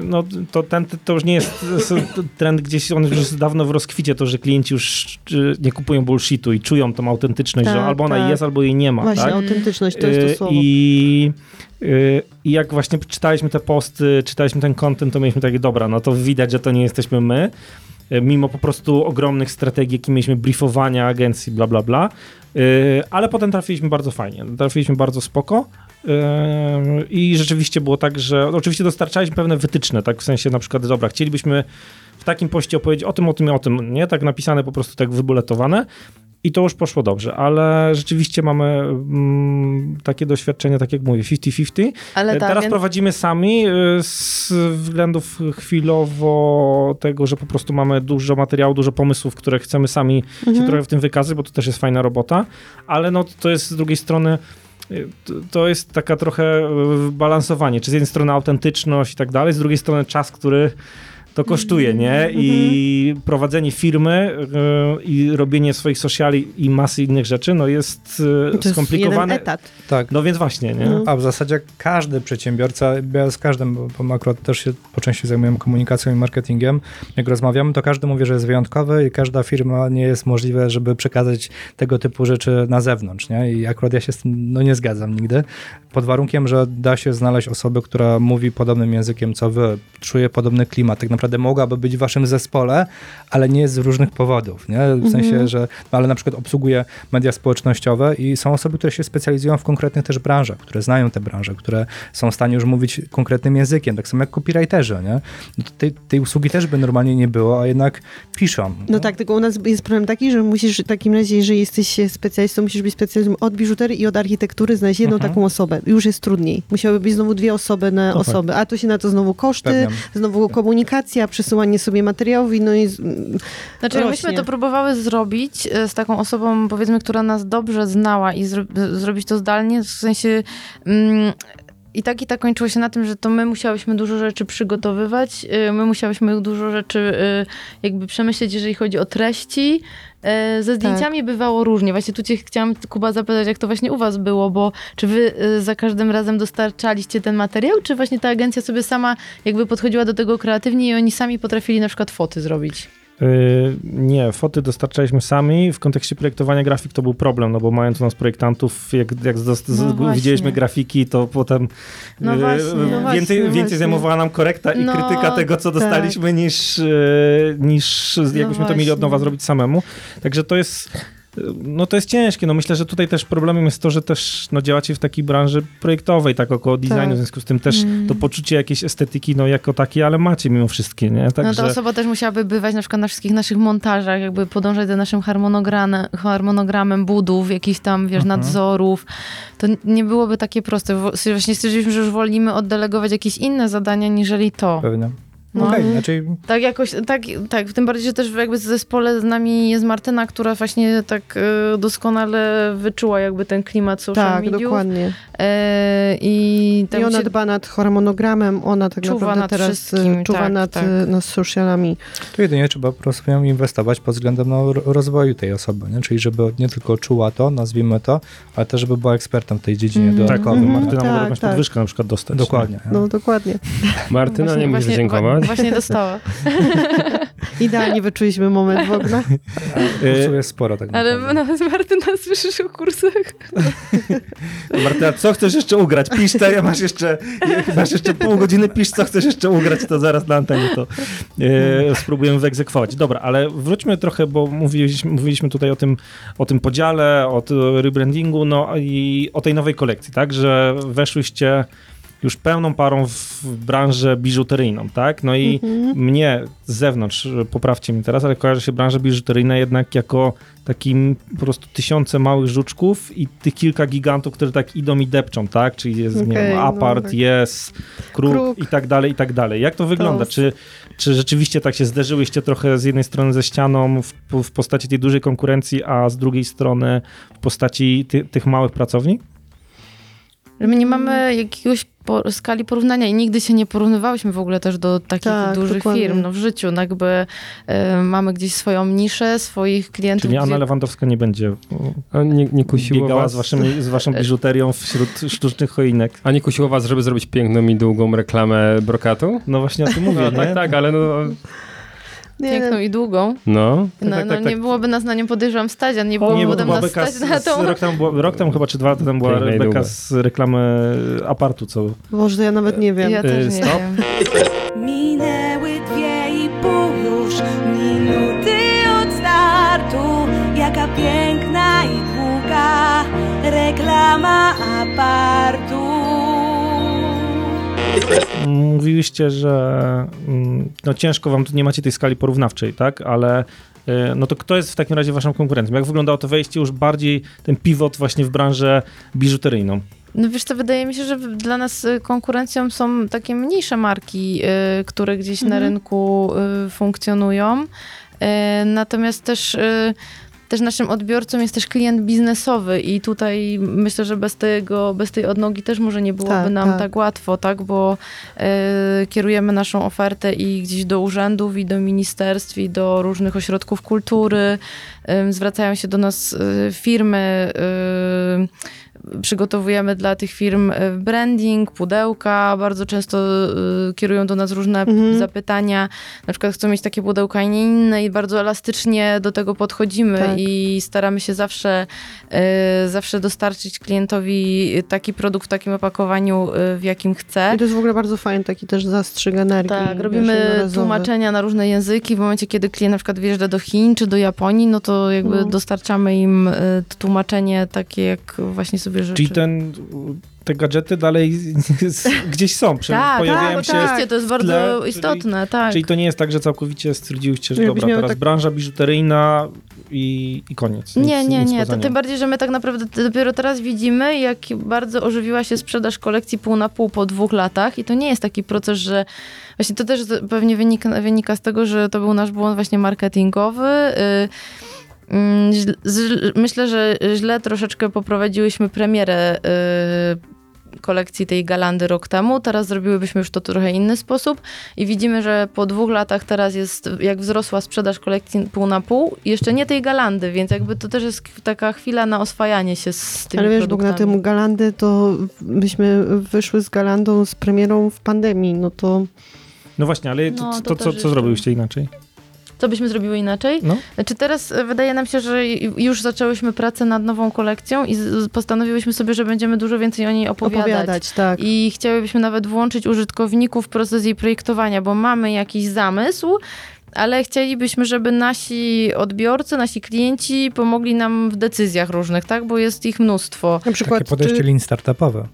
no to, ten, to już nie jest trend gdzieś, on już jest dawno w rozkwicie, to, że klienci już y, nie kupują bullshitu i czują tą autentyczność, że Tak, albo ona tak. jest, albo jej nie ma. Właśnie, tak? autentyczność to jest Y, to słowo. I, y, I jak właśnie czytaliśmy te posty, czytaliśmy ten content, to mieliśmy takie, dobra, no to widać, że to nie jesteśmy my, y, mimo po prostu ogromnych strategii, jakie mieliśmy, briefowania agencji, bla, bla, bla. Y, Ale potem trafiliśmy bardzo fajnie, trafiliśmy bardzo spoko. y, I rzeczywiście było tak, że oczywiście dostarczaliśmy pewne wytyczne, tak w sensie na przykład, dobra, chcielibyśmy w takim poście opowiedzieć o tym, o tym i o tym, nie? Tak napisane po prostu tak wybuletowane. I to już poszło dobrze, ale rzeczywiście mamy mm, takie doświadczenie, tak jak mówię, 50-50. Ale E, ta Teraz agen- prowadzimy sami e, z względów chwilowo tego, że po prostu mamy dużo materiału, dużo pomysłów, które chcemy sami Mhm. się trochę w tym wykazać, bo to też jest fajna robota, ale no to jest z drugiej strony e, to- jest taka trochę e, balansowanie, czy z jednej strony autentyczność i tak dalej, z drugiej strony czas, który to kosztuje, nie? I prowadzenie firmy y, i robienie swoich sociali i masy innych rzeczy, no jest y, To jest skomplikowane. jeden etat. Tak. No więc właśnie, nie? No. A w zasadzie każdy przedsiębiorca, ja z każdym, bo- bo akurat też się po części zajmuję komunikacją i marketingiem, jak rozmawiamy, to każdy mówi, że jest wyjątkowy i każda firma nie jest możliwe, żeby przekazać tego typu rzeczy na zewnątrz, nie? I akurat ja się z tym no, nie zgadzam nigdy. Pod warunkiem, że da się znaleźć osobę, która mówi podobnym językiem co wy, czuje podobny klimat, tak naprawdę mogłaby być w waszym zespole, ale nie z różnych powodów, nie? W sensie, że, no ale na przykład obsługuje media społecznościowe i są osoby, które się specjalizują w konkretnych też branżach, które znają te branże, które są w stanie już mówić konkretnym językiem, tak samo jak copywriterzy, nie? No tej, tej usługi też by normalnie nie było, a jednak piszą. No tak, tylko u nas jest problem taki, że musisz w takim razie, jeżeli jesteś specjalistą, musisz być specjalistą od biżuterii i od architektury, znaleźć jedną Mhm. taką osobę. Już jest trudniej. Musiały być znowu dwie osoby na To tak. osobę, a to się na to znowu koszty, Pewnie. znowu komunikacja, przesyłanie sobie materiałów no i Znaczy, rośnie. myśmy to próbowały zrobić e, z taką osobą, powiedzmy, która nas dobrze znała i zro zrobić to zdalnie, w sensie... Mm, i tak i tak kończyło się na tym, że to my musiałyśmy dużo rzeczy przygotowywać, y, my musiałyśmy dużo rzeczy y, jakby przemyśleć, jeżeli chodzi o treści. Y, Ze zdjęciami bywało różnie. Właśnie tu cię chciałam, Kuba, zapytać, jak to właśnie u was było, bo czy wy y, za każdym razem dostarczaliście ten materiał, czy właśnie ta agencja sobie sama jakby podchodziła do tego kreatywnie i oni sami potrafili na przykład foty zrobić? Y, Nie, foty dostarczaliśmy sami. W kontekście projektowania grafik to był problem, no bo mając u nas projektantów, jak, jak No widzieliśmy grafiki, to potem No y, właśnie, no więcej, właśnie, więcej zajmowała nam korekta i No, krytyka tego, co tak. dostaliśmy, niż, y, niż jakbyśmy to mieli od nowa zrobić samemu. Także to jest no to jest ciężkie. No myślę, że tutaj też problemem jest to, że też no, działacie w takiej branży projektowej, tak około designu, Tak. w związku z tym też Mm. to poczucie jakiejś estetyki, no jako takie, ale macie mimo wszystkie, nie? No ta osoba też musiałaby bywać na przykład na wszystkich naszych montażach, jakby podążać za naszym harmonogramem, harmonogramem budów, jakichś tam, wiesz, Mhm. nadzorów. To nie byłoby takie proste. Właśnie stwierdziliśmy, że już wolimy oddelegować jakieś inne zadania, niżeli to. Pewnie. No. Okej, znaczy Tak jakoś, tak, tak, tym bardziej, że też jakby w zespole z nami jest Martyna, która właśnie tak e, doskonale wyczuła jakby ten klimat social tak, mediów. dokładnie. E, I tam I ona się dba nad harmonogramem, ona tak Czuwa naprawdę nad teraz y, czuwa tak, nad, tak. y, nad socialami. to jedynie trzeba po prostu nią inwestować pod względem no, ro- rozwoju tej osoby, nie? czyli żeby nie tylko czuła to, nazwijmy to, ale też żeby była ekspertem w tej dziedzinie Mhm. Tak. Martyna tak, mogła jakąś tak. podwyżkę na przykład dostać. Dokładnie. nie? No dokładnie. Martyna nie musisz właśnie, dziękować. Właśnie dostała. <laughs> Idealnie wyczuliśmy moment w ogóle. Kursów jest sporo tak Ale naprawdę. nawet Martyna słyszysz o kursach. Martyna, co chcesz jeszcze ugrać? Pisz to, ja masz jeszcze, masz jeszcze pół godziny, pisz co chcesz jeszcze ugrać, to zaraz na antenie to e, spróbujemy wyegzekwować. Dobra, ale wróćmy trochę, bo mówiliśmy, mówiliśmy tutaj o tym, o tym podziale, o tym rebrandingu, no i o tej nowej kolekcji, tak, że weszłyście już pełną parą w branżę biżuteryjną, tak? No i mnie z zewnątrz, poprawcie mi teraz, ale kojarzy się branża biżuteryjna jednak jako takim po prostu tysiące małych żuczków i tych kilka gigantów, które tak idą i depczą, tak? Czyli jest, nie Okej, wiem, no Apart, tak. jest, Kruk, Kruk. i tak dalej, i tak dalej. Jak to wygląda? To- Czy, czy rzeczywiście tak się zderzyłyście trochę z jednej strony ze ścianą w, w postaci tej dużej konkurencji, a z drugiej strony w postaci ty, tych małych pracowni? Że my nie mamy jakiegoś po, skali porównania i nigdy się nie porównywałyśmy w ogóle też do takich Tak, dużych dokładnie. firm no, w życiu. No, jakby e, mamy gdzieś swoją niszę, swoich klientów. Czyli Anna gdzie- Lewandowska nie będzie A nie, nie kusiło biegała was, z, waszymi, z waszą biżuterią wśród sztucznych choinek. A nie kusiło was, żeby zrobić piękną i długą reklamę brokatu? No właśnie o tym mówię, <laughs> No, nie? tak, tak, ale no... Piękną i długą. no. No, tak, no tak, nie tak. byłoby nas na nią podejrzewam stać, a nie nie, byłoby potem nas stać z, na tą... rok, temu, była, rok temu chyba, czy dwa lata temu była Piękna i beka długa. z reklamy Apartu, co Boże, ja nawet nie wiem. Ja też nie stop. wiem. Minęły dwie i pół już minuty od startu Jaka piękna i długa reklama apartu Mówiliście, że mm, no ciężko wam, tu nie macie tej skali porównawczej, tak? Ale y, no to kto jest w takim razie waszą konkurencją? Jak wyglądało to wejście już bardziej, ten pivot właśnie w branżę biżuteryjną? No wiesz co, wydaje mi się, że dla nas y, konkurencją są takie mniejsze marki, y, które gdzieś na Mhm. rynku y, funkcjonują. Y, Natomiast też też naszym odbiorcą jest też klient biznesowy i tutaj myślę, że bez tego, bez tej odnogi też może nie byłoby Tak, nam tak. tak. łatwo, tak, bo e, kierujemy naszą ofertę i gdzieś do urzędów, i do ministerstw, i do różnych ośrodków kultury. Em, zwracają się do nas e, firmy, e, przygotowujemy dla tych firm e, branding, pudełka, bardzo często e, kierują do nas różne Mhm. zapytania, na przykład chcą mieć takie pudełka, a nie inne i bardzo elastycznie do tego podchodzimy Tak. i staramy się zawsze, e, zawsze dostarczyć klientowi taki produkt w takim opakowaniu, w jakim chce. I to jest w ogóle bardzo fajny taki też zastrzyk energii. Tak, robimy tłumaczenia na różne języki. W momencie, kiedy klient na przykład wyjeżdża do Chin czy do Japonii, no to jakby No. dostarczamy im tłumaczenie takie, jak właśnie sobie życzy. Czyli ten, te gadżety dalej gdzieś są, przy- tak, pojawiają tak, się. oczywiście, to jest bardzo czyli- istotne, tak. Czyli to nie jest tak, że całkowicie stwierdziłyście, że Jakbyś dobra, teraz tak- branża biżuteryjna i, i koniec. Nic, Nie, nie, nie. To tym bardziej, że my tak naprawdę dopiero teraz widzimy, jak bardzo ożywiła się sprzedaż kolekcji pół na pół po dwóch latach. I to nie jest taki proces, że właśnie to też pewnie wynika, wynika z tego, że to był nasz błąd właśnie marketingowy. Y, mm, z- Myślę, że źle troszeczkę poprowadziłyśmy premierę y, kolekcji tej Galandy rok temu. Teraz zrobiłybyśmy już to trochę inny sposób i widzimy, że po dwóch latach teraz jest, jak wzrosła sprzedaż kolekcji pół na pół, jeszcze nie tej Galandy, więc jakby to też jest taka chwila na oswajanie się z tymi Ale wiesz, Bóg na tym Galandy, to myśmy wyszły z Galandą z premierą w pandemii, no to No właśnie, ale to, No, to, to co, też co jeszcze- zrobiłyście inaczej? Co byśmy zrobiły inaczej? No. Znaczy teraz e, wydaje nam się, że już zaczęłyśmy pracę nad nową kolekcją i postanowiłyśmy sobie, że będziemy dużo więcej o niej opowiadać. opowiadać, tak. I chciałybyśmy nawet włączyć użytkowników w proces jej projektowania, bo mamy jakiś zamysł, ale chcielibyśmy, żeby nasi odbiorcy, nasi klienci pomogli nam w decyzjach różnych, tak? Bo jest ich mnóstwo. Na przykład, Takie podejście czy, lean startupowe.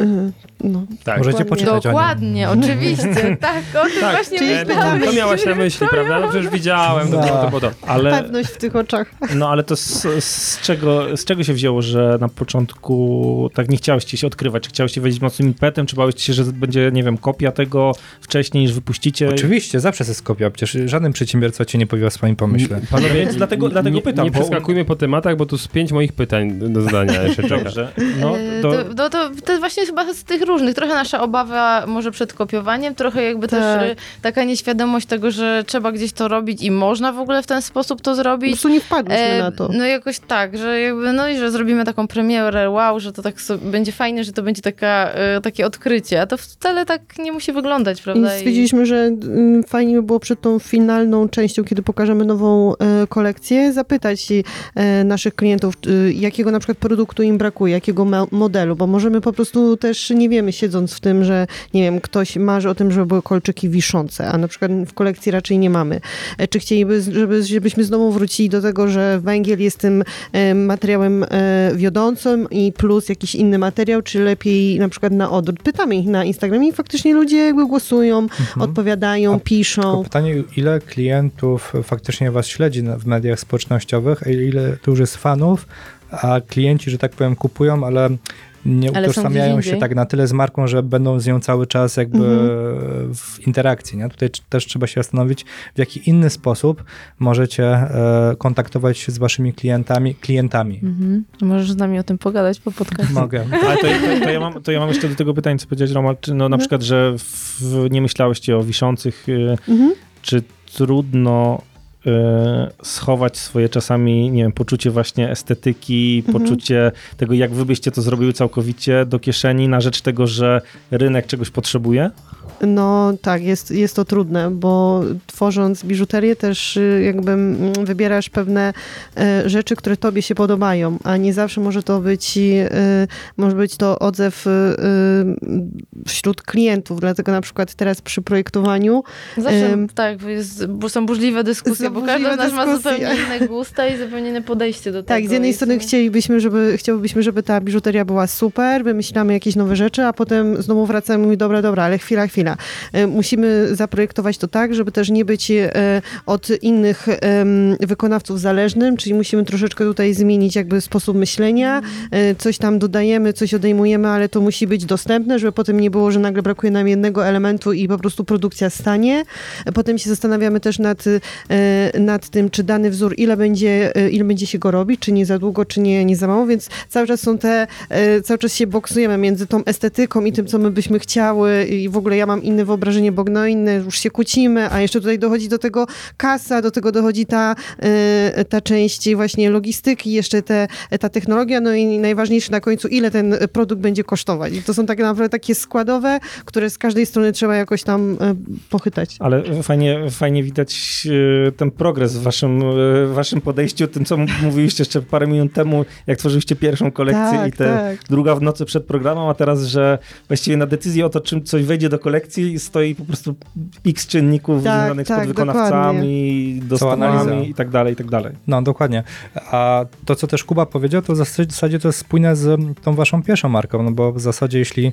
Y, no, Tak. Możecie Dokładnie. poczytać o nim. Dokładnie, oczywiście. tak, o tym Tak, właśnie czyli myślałam. To miałaś na myśli, prawda? No przecież widziałem, No. to. Było to. Ale, pewność w tych oczach. no, ale to z, z, czego, z czego się wzięło, że na początku tak nie chciałyście się odkrywać? Czy chciałyście wejść mocnym impetem? Czy bałyście się, że będzie, nie wiem, kopia tego wcześniej niż wypuścicie? Oczywiście, zawsze jest kopia. Przecież żaden przedsiębiorca cię nie powie o swoim pomyśle. Panowie, więc dlatego, dlatego nie, pytam. Nie bo- przeskakujmy po tematach, bo tu z pięć moich pytań do zadania jeszcze <laughs> czeka. Dobrze. No, E, to, To, to, to, to właśnie chyba z tych różnych. Trochę nasza obawa może przed kopiowaniem, trochę jakby Tak. też e, taka nieświadomość tego, że trzeba gdzieś to robić i można w ogóle w ten sposób to Po zrobić. prostu nie wpadłyśmy E, na to. No jakoś tak, że jakby, no i że zrobimy taką premierę, wow, że to tak so, będzie fajnie, że to będzie taka, e, takie odkrycie, a to wcale tak nie musi wyglądać, I prawda? stwierdziliśmy, że mm, fajnie by było przed tą finalną częścią, kiedy pokażemy nową e, kolekcję, zapytać e, naszych klientów, e, jakiego na przykład produktu im brakuje, jakiego modelu, bo możemy po prostu też, nie wiemy, siedząc w tym, że nie wiem, ktoś marzy o tym, żeby były kolczyki wiszące, a na przykład w kolekcji raczej nie mamy. E, Czy chcieliby, żeby, żebyśmy znowu wrócili do tego, że węgiel jest tym e, materiałem e, wiodącym i plus jakiś inny materiał, czy lepiej na przykład na odwrót. Pytamy ich na Instagramie i faktycznie ludzie jakby głosują, odpowiadają, A piszą. Pytanie, ile klientów faktycznie was śledzi w mediach społecznościowych, ile to już jest fanów, a klienci, że tak powiem, kupują, ale nie Ale utożsamiają się tak na tyle z marką, że będą z nią cały czas jakby Mhm. w interakcji. Nie? Tutaj też trzeba się zastanowić, w jaki inny sposób możecie e, kontaktować się z waszymi klientami, klientami. Mhm. Możesz z nami o tym pogadać po podcastie. Mogę. <laughs> ale to, to, to, ja mam, to ja mam jeszcze do tego pytanie, co powiedziałeś, Roma, czy no, na No. przykład, że w, nie myślałyście o wiszących, y, Mhm. czy trudno schować swoje czasami, nie wiem, poczucie właśnie estetyki, Mhm. poczucie tego, jak wy byście to zrobiły całkowicie do kieszeni na rzecz tego, że rynek czegoś potrzebuje? No tak, jest, jest to trudne, bo tworząc biżuterię też y, jakby mm, wybierasz pewne e, rzeczy, które tobie się podobają, a nie zawsze może to być, y, może być to odzew y, y, wśród klientów, dlatego na przykład teraz przy projektowaniu Zawsze tak, bo jest, bo są burzliwe dyskusje, bo każdy z nas ma zupełnie inne gusta i zupełnie inne podejście do tego. Tak, z jednej strony to- chcielibyśmy, żeby, chciałbyśmy, żeby ta biżuteria była super, wymyślamy jakieś nowe rzeczy, a potem znowu wracamy i mówimy, dobra, dobra, ale chwila, chwila. E, Musimy zaprojektować to tak, żeby też nie być e, od innych wykonawców zależnym, czyli musimy troszeczkę tutaj zmienić jakby sposób myślenia, e, coś tam dodajemy, coś odejmujemy, ale to musi być dostępne, żeby potem nie było, że nagle brakuje nam jednego elementu i po prostu produkcja stanie. Potem się zastanawiamy też nad nad tym, czy dany wzór, ile będzie, e, ile będzie się go robić, czy nie za długo, czy nie, nie za mało, więc cały czas są te, e, cały czas się boksujemy między tą estetyką i tym, co my byśmy chciały i w ogóle ja mam inne wyobrażenie, bo no inne, już się kłócimy, a jeszcze tutaj dochodzi do tego kasa, do tego dochodzi ta, e, ta część właśnie logistyki, jeszcze te, ta technologia, no i najważniejsze na końcu, ile ten produkt będzie kosztować. I to są tak naprawdę takie składowe, które z każdej strony trzeba jakoś tam pochytać. Ale fajnie, fajnie widać e, ten progres w waszym, w waszym podejściu, tym co mówiliście jeszcze parę minut temu, jak tworzyliście pierwszą kolekcję Tak, i te tak. druga w nocy przed programem, a teraz, że właściwie na decyzję o to, czym coś wejdzie do kolekcji stoi po prostu x czynników Tak, związanych z tak, podwykonawcami, analiza. dostawami i tak dalej, i tak dalej. No, dokładnie. A to, co też Kuba powiedział, to w zasadzie to jest spójne z tą waszą pierwszą marką, no bo w zasadzie jeśli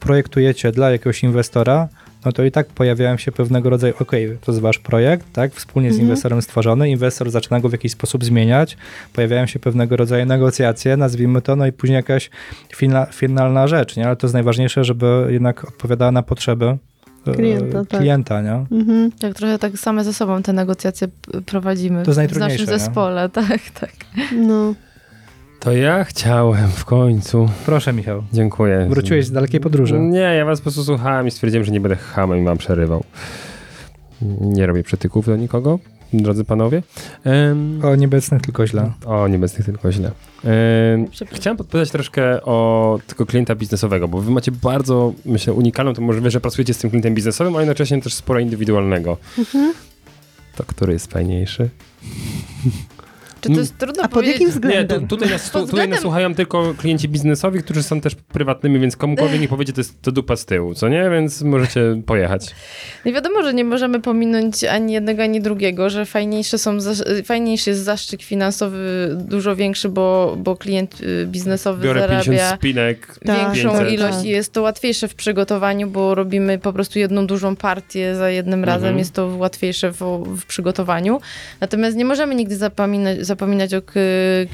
projektujecie dla jakiegoś inwestora, no to i tak pojawiają się pewnego rodzaju, okej, to jest wasz projekt, tak, wspólnie z Mhm. inwestorem stworzony, inwestor zaczyna go w jakiś sposób zmieniać, pojawiają się pewnego rodzaju negocjacje, nazwijmy to, no i później jakaś fina, finalna rzecz, nie, ale to jest najważniejsze, żeby jednak odpowiadała na potrzeby e, Klienta, tak. klienta nie? Mhm. Tak, trochę tak same ze sobą te negocjacje prowadzimy To jest w najtrudniejsze, naszym nie? zespole, <laughs> tak, tak. No. To ja chciałem w końcu. Proszę Michał, Dziękuję. wróciłeś z dalekiej podróży. Nie, ja was po prostu słuchałem i stwierdziłem, że nie będę hamem i wam przerywał. Nie robię przytyków do nikogo, drodzy panowie. Em, O nieobecnych tylko źle. o, niebeznych tylko źle. Przepraszam. chciałem podpytać troszkę o tego klienta biznesowego, bo wy macie bardzo, myślę, unikalną, to możliwe, że pracujecie z tym klientem biznesowym, a jednocześnie też sporo indywidualnego. Mhm. To który jest fajniejszy? Czy to jest trudno A pod powiedzieć? jakim Nie, względem? tu, tutaj, nas, tu, tutaj nas słuchają tylko klienci biznesowi, którzy są też prywatnymi, więc komukolwiek nie powiedzie, to jest to dupa z tyłu, co nie? Więc możecie pojechać. Nie wiadomo, że nie możemy pominąć ani jednego, ani drugiego, że fajniejsze są, fajniejszy jest zaszczyt finansowy dużo większy, bo, bo klient y, biznesowy Biorę 50 zarabia spinek, Tak, większą 500. ilość Tak. i jest to łatwiejsze w przygotowaniu, bo robimy po prostu jedną dużą partię za jednym razem, Mhm. jest to łatwiejsze w, w przygotowaniu. Natomiast nie możemy nigdy zapominać, zapominać o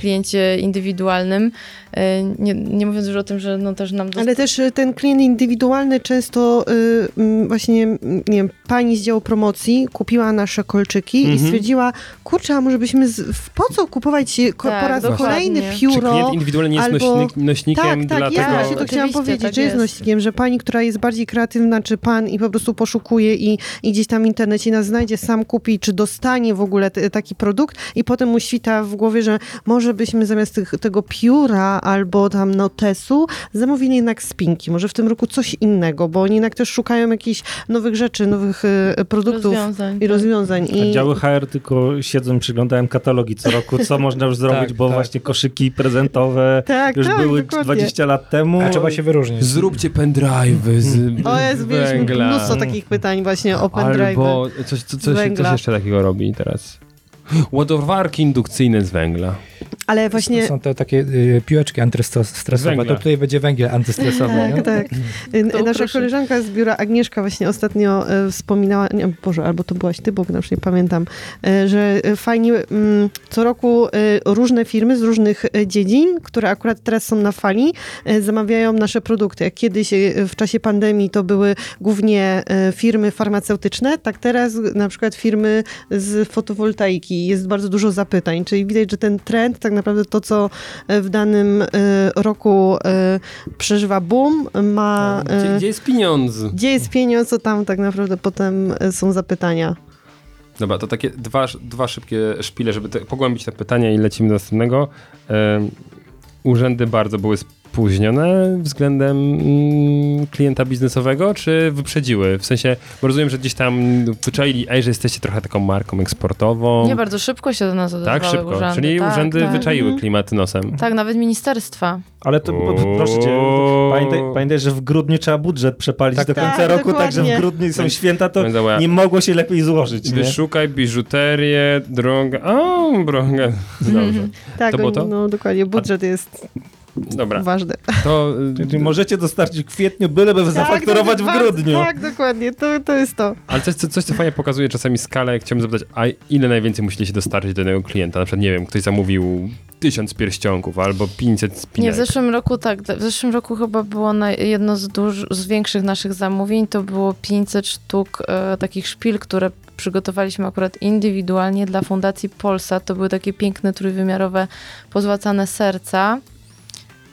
kliencie indywidualnym, e, nie, nie mówiąc już o tym, że no też nam dost- Ale też y, ten klient indywidualny często y, mm, właśnie, nie wiem, pani z działu promocji kupiła nasze kolczyki i Mhm. stwierdziła, kurczę, a może byśmy, z, po co kupować ko, Tak, po raz dokładnie. kolejny Czy Czy pióro? klient indywidualnie jest albo- nośnik, nośnikiem Tak, tak, dla ja tego... właśnie to chciałam powiedzieć, tak że jest jest. nośnikiem, że pani, która jest bardziej kreatywna, czy pan i po prostu poszukuje i, i gdzieś tam w internecie nas znajdzie, sam kupi, czy dostanie w ogóle t- taki produkt i potem mu świta w głowie, że może byśmy zamiast tych, tego pióra albo tam notesu zamówili jednak spinki, może w tym roku coś innego, bo oni jednak też szukają jakichś nowych rzeczy, nowych e, produktów rozwiązań. i rozwiązań. A I, działy HR tylko siedzą, przyglądają katalogi co roku, co można już <laughs> zrobić, Tak, bo tak. właśnie koszyki prezentowe <laughs> tak, już tak, były dokładnie. 20 lat temu. A trzeba się wyróżnić. Zróbcie pendrive'y z <laughs> O jest, węgla. mnóstwo takich pytań właśnie o pendrive. Albo coś, co, coś, coś jeszcze takiego robi teraz. Ładowarki indukcyjne z węgla. Ale właśnie... To są te takie y, piłeczki antystresowe. Węgla. To tutaj będzie węgiel antystresowy. Tak, tak. Y, To Nasza proszę. koleżanka z biura Agnieszka właśnie ostatnio e, wspominała, nie, Boże, albo to byłaś ty, bo już nie pamiętam, e, że fajnie mm, co roku różne firmy z różnych dziedzin, które akurat teraz są na fali, zamawiają nasze produkty. Jak kiedyś w czasie pandemii to były głównie firmy farmaceutyczne, tak teraz na przykład firmy z fotowoltaiki. Jest bardzo dużo zapytań, czyli widać, że ten trend, tak naprawdę to, co e, w danym e, roku e, przeżywa boom, ma... Gdzie, e, gdzie jest pieniądz? Gdzie jest pieniądz, to tam tak naprawdę potem są zapytania. Dobra, to takie dwa, dwa szybkie szpile, żeby te, pogłębić te pytania i lecimy do następnego. Urzędy bardzo były spóźnione względem mm, klienta biznesowego, czy wyprzedziły? W sensie, bo rozumiem, że gdzieś tam wyczaili, ej, że jesteście trochę taką marką eksportową. Nie bardzo szybko się do nas odezwały tak, szybko. urzędy. Czyli tak, urzędy tak. wyczaiły Mhm. klimat nosem. Tak, nawet ministerstwa. Ale to proszę cię, pamiętaj, pamiętaj, że w grudniu trzeba budżet przepalić Tak, do tak. końca Tak, roku, także w grudniu są święta, to nie mogło się lepiej złożyć. Nie? Wyszukaj biżuterię, drogę. O, drogę. Dobrze. Tak, To było to? no dokładnie, budżet jest Dobra, ważne. to <laughs> y, Czyli możecie dostarczyć w kwietniu, byleby tak, w bardzo- grudniu. Tak, dokładnie, to, to jest to. Ale coś, co- coś, co fajnie pokazuje czasami skalę, chciałbym zapytać, a ile najwięcej musieliście dostarczyć do jednego klienta? Na przykład, nie wiem, ktoś zamówił tysiąc pierścionków albo 500 spinek. Nie, w zeszłym roku tak. W zeszłym roku chyba było na jedno z, duż, z większych naszych zamówień, to było 500 sztuk e, takich szpil, które przygotowaliśmy akurat indywidualnie dla Fundacji Polsa. To były takie piękne, trójwymiarowe, pozłacane serca.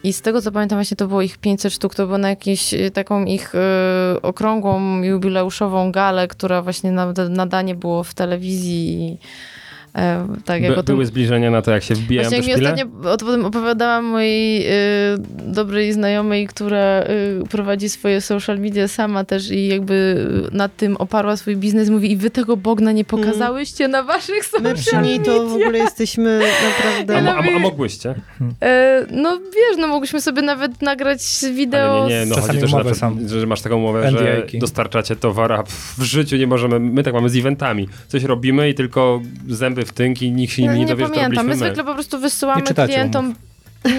I z tego co pamiętam, właśnie to było ich 500 sztuk. To było na jakąś e, taką ich e, okrągłą, jubileuszową galę, która właśnie na, nadanie było w telewizji. I, tak, jak By, tym były zbliżenia na to, jak się wbijają Właśnie mi szpile? ostatnio o tym opowiadałam mojej y, dobrej znajomej, która y, prowadzi swoje social media sama też i jakby nad tym oparła swój biznes. Mówi, i wy tego Bogna nie pokazałyście na waszych social My przy niej to w ogóle jesteśmy A, naprawdę... mo- a, a mogłyście? E, no wiesz, no mogliśmy sobie nawet nagrać wideo. Ale nie, nie, no Czasami chodzi też na że, że masz taką umowę, że dostarczacie towar, a w życiu nie możemy, my tak mamy z eventami. Coś robimy i tylko zęby w tynk i nikt się No, nie, nie dowie, że to pamiętam. My my. zwykle po prostu wysyłamy Nie klientom.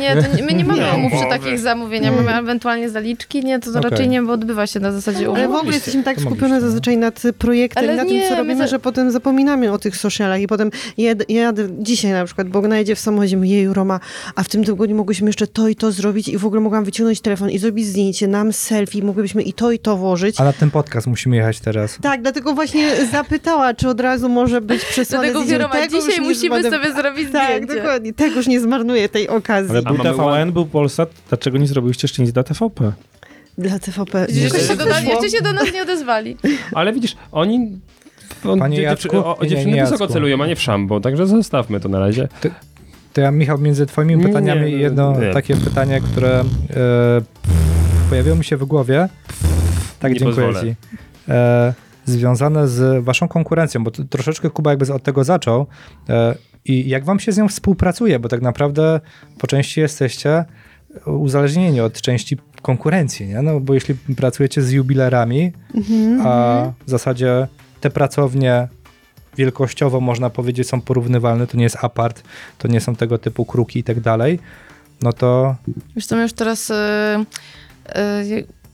Nie, to nie, my nie mamy Nie, umów przy takich zamówieniach, mamy ewentualnie zaliczki, nie, to Okej. raczej nie odbywa się na zasadzie umów. Ale w ogóle jesteśmy tak to skupione no. zazwyczaj nad projektem Ale i na nie, tym, co my robimy, za- że potem zapominamy o tych socialach i potem jed, jadę dzisiaj na przykład, bo jedzie w samochodzie, jeju Roma, a w tym tygodniu mogłyśmy jeszcze to i to zrobić i w ogóle mogłam wyciągnąć telefon i zrobić zdjęcie, nam selfie, mogłybyśmy i to i to włożyć. A na ten podcast musimy jechać teraz. Tak, dlatego właśnie zapytała, czy od razu może być przesłane Dlatego zdjęcie. mówię, Roma, Tego już dzisiaj musimy zmarnuję. sobie zrobić Tak, zdjęcie. dokładnie. Tegoż nie zmarnuję tej okazji. Ale był TVN, był Polsat, dlaczego nie zrobiliście jeszcze nic dla TVP? Dla TVP. Jeszcze się, do nas, jeszcze się do nas nie odezwali. <laughs> Ale widzisz, oni... On, Panie Jacku? o, dziewczyny nie, wysoko Jacku. celują, a nie w szambo, także zostawmy to na razie. To ja, Michał, między twoimi Nie, pytaniami nie, jedno nie. takie pytanie, które e, pojawiło mi się w głowie. Tak, Nie dziękuję pozwolę. ci. E, związane z waszą konkurencją, bo troszeczkę Kuba jakby od tego zaczął. E, I jak wam się z nią współpracuje, bo tak naprawdę po części jesteście uzależnieni od części konkurencji, nie? No bo jeśli pracujecie z jubilerami, a w zasadzie te pracownie wielkościowo można powiedzieć są porównywalne, to nie jest apart, to nie są tego typu kruki i tak dalej, no to my już teraz... e, e,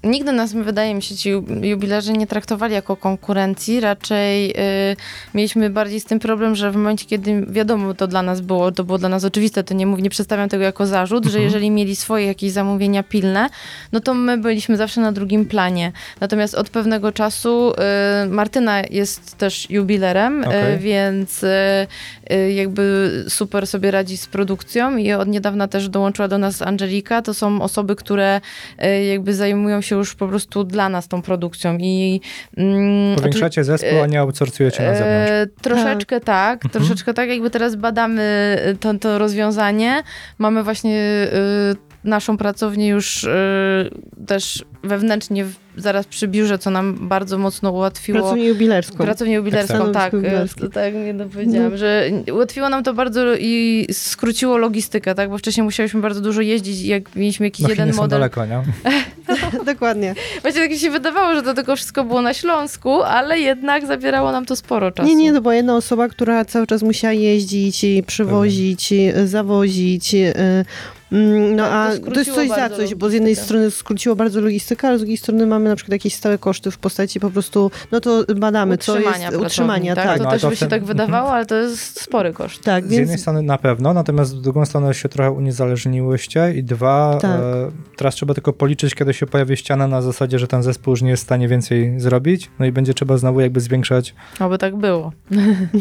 Nigdy nas, wydaje mi się, ci ju- jubilerzy nie traktowali jako konkurencji, raczej y, mieliśmy bardziej z tym problem, że w momencie, kiedy wiadomo, to dla nas było, to było dla nas oczywiste, to nie, mów, nie przedstawiam tego jako zarzut, że jeżeli mieli swoje jakieś zamówienia pilne, no to my byliśmy zawsze na drugim planie. Natomiast od pewnego czasu y, Martyna jest też jubilerem, y, Okej. więc jakby super sobie radzi z produkcją i od niedawna też dołączyła do nas Angelika. To są osoby, które jakby zajmują się już po prostu dla nas tą produkcją i mm, powiększacie zespół, a nie outsourcujecie na zewnątrz. E, troszeczkę tak, troszeczkę tak, jakby teraz badamy to, to rozwiązanie. Mamy właśnie e, naszą pracownię już e, też wewnętrznie w, zaraz przy biurze, co nam bardzo mocno ułatwiło. Pracownię jubilerską. Pracownię jubilerską, Stanowisko tak. jubilerskie. e, Tak, nie dopowiedziałam, że ułatwiło nam to bardzo i skróciło logistykę, tak, bo wcześniej musieliśmy bardzo dużo jeździć i jak mieliśmy jakiś No jeden Chiny są model. daleko, nie? <laughs> Dokładnie. Właśnie tak mi się wydawało, że to tylko wszystko było na Śląsku, ale jednak zabierało nam to sporo czasu. Nie, nie, to była jedna osoba, która cały czas musiała jeździć, i przywozić, zawozić. Mm, No Tak, a to to jest coś za coś, bo z jednej strony skróciło bardzo logistykę, ale z drugiej strony mamy na przykład jakieś stałe koszty w postaci po prostu, no to badamy, co jest utrzymania, tak. To No, też to by się tym- tak wydawało, ale to jest spory koszt. Tak, Z jednej więc strony na pewno, natomiast z drugą stronę się trochę uniezależniłyście i dwa, Tak. e, teraz trzeba tylko policzyć, kiedy się pojawi ściana na zasadzie, że ten zespół już nie jest w stanie więcej zrobić, no i będzie trzeba znowu jakby zwiększać, Oby tak było.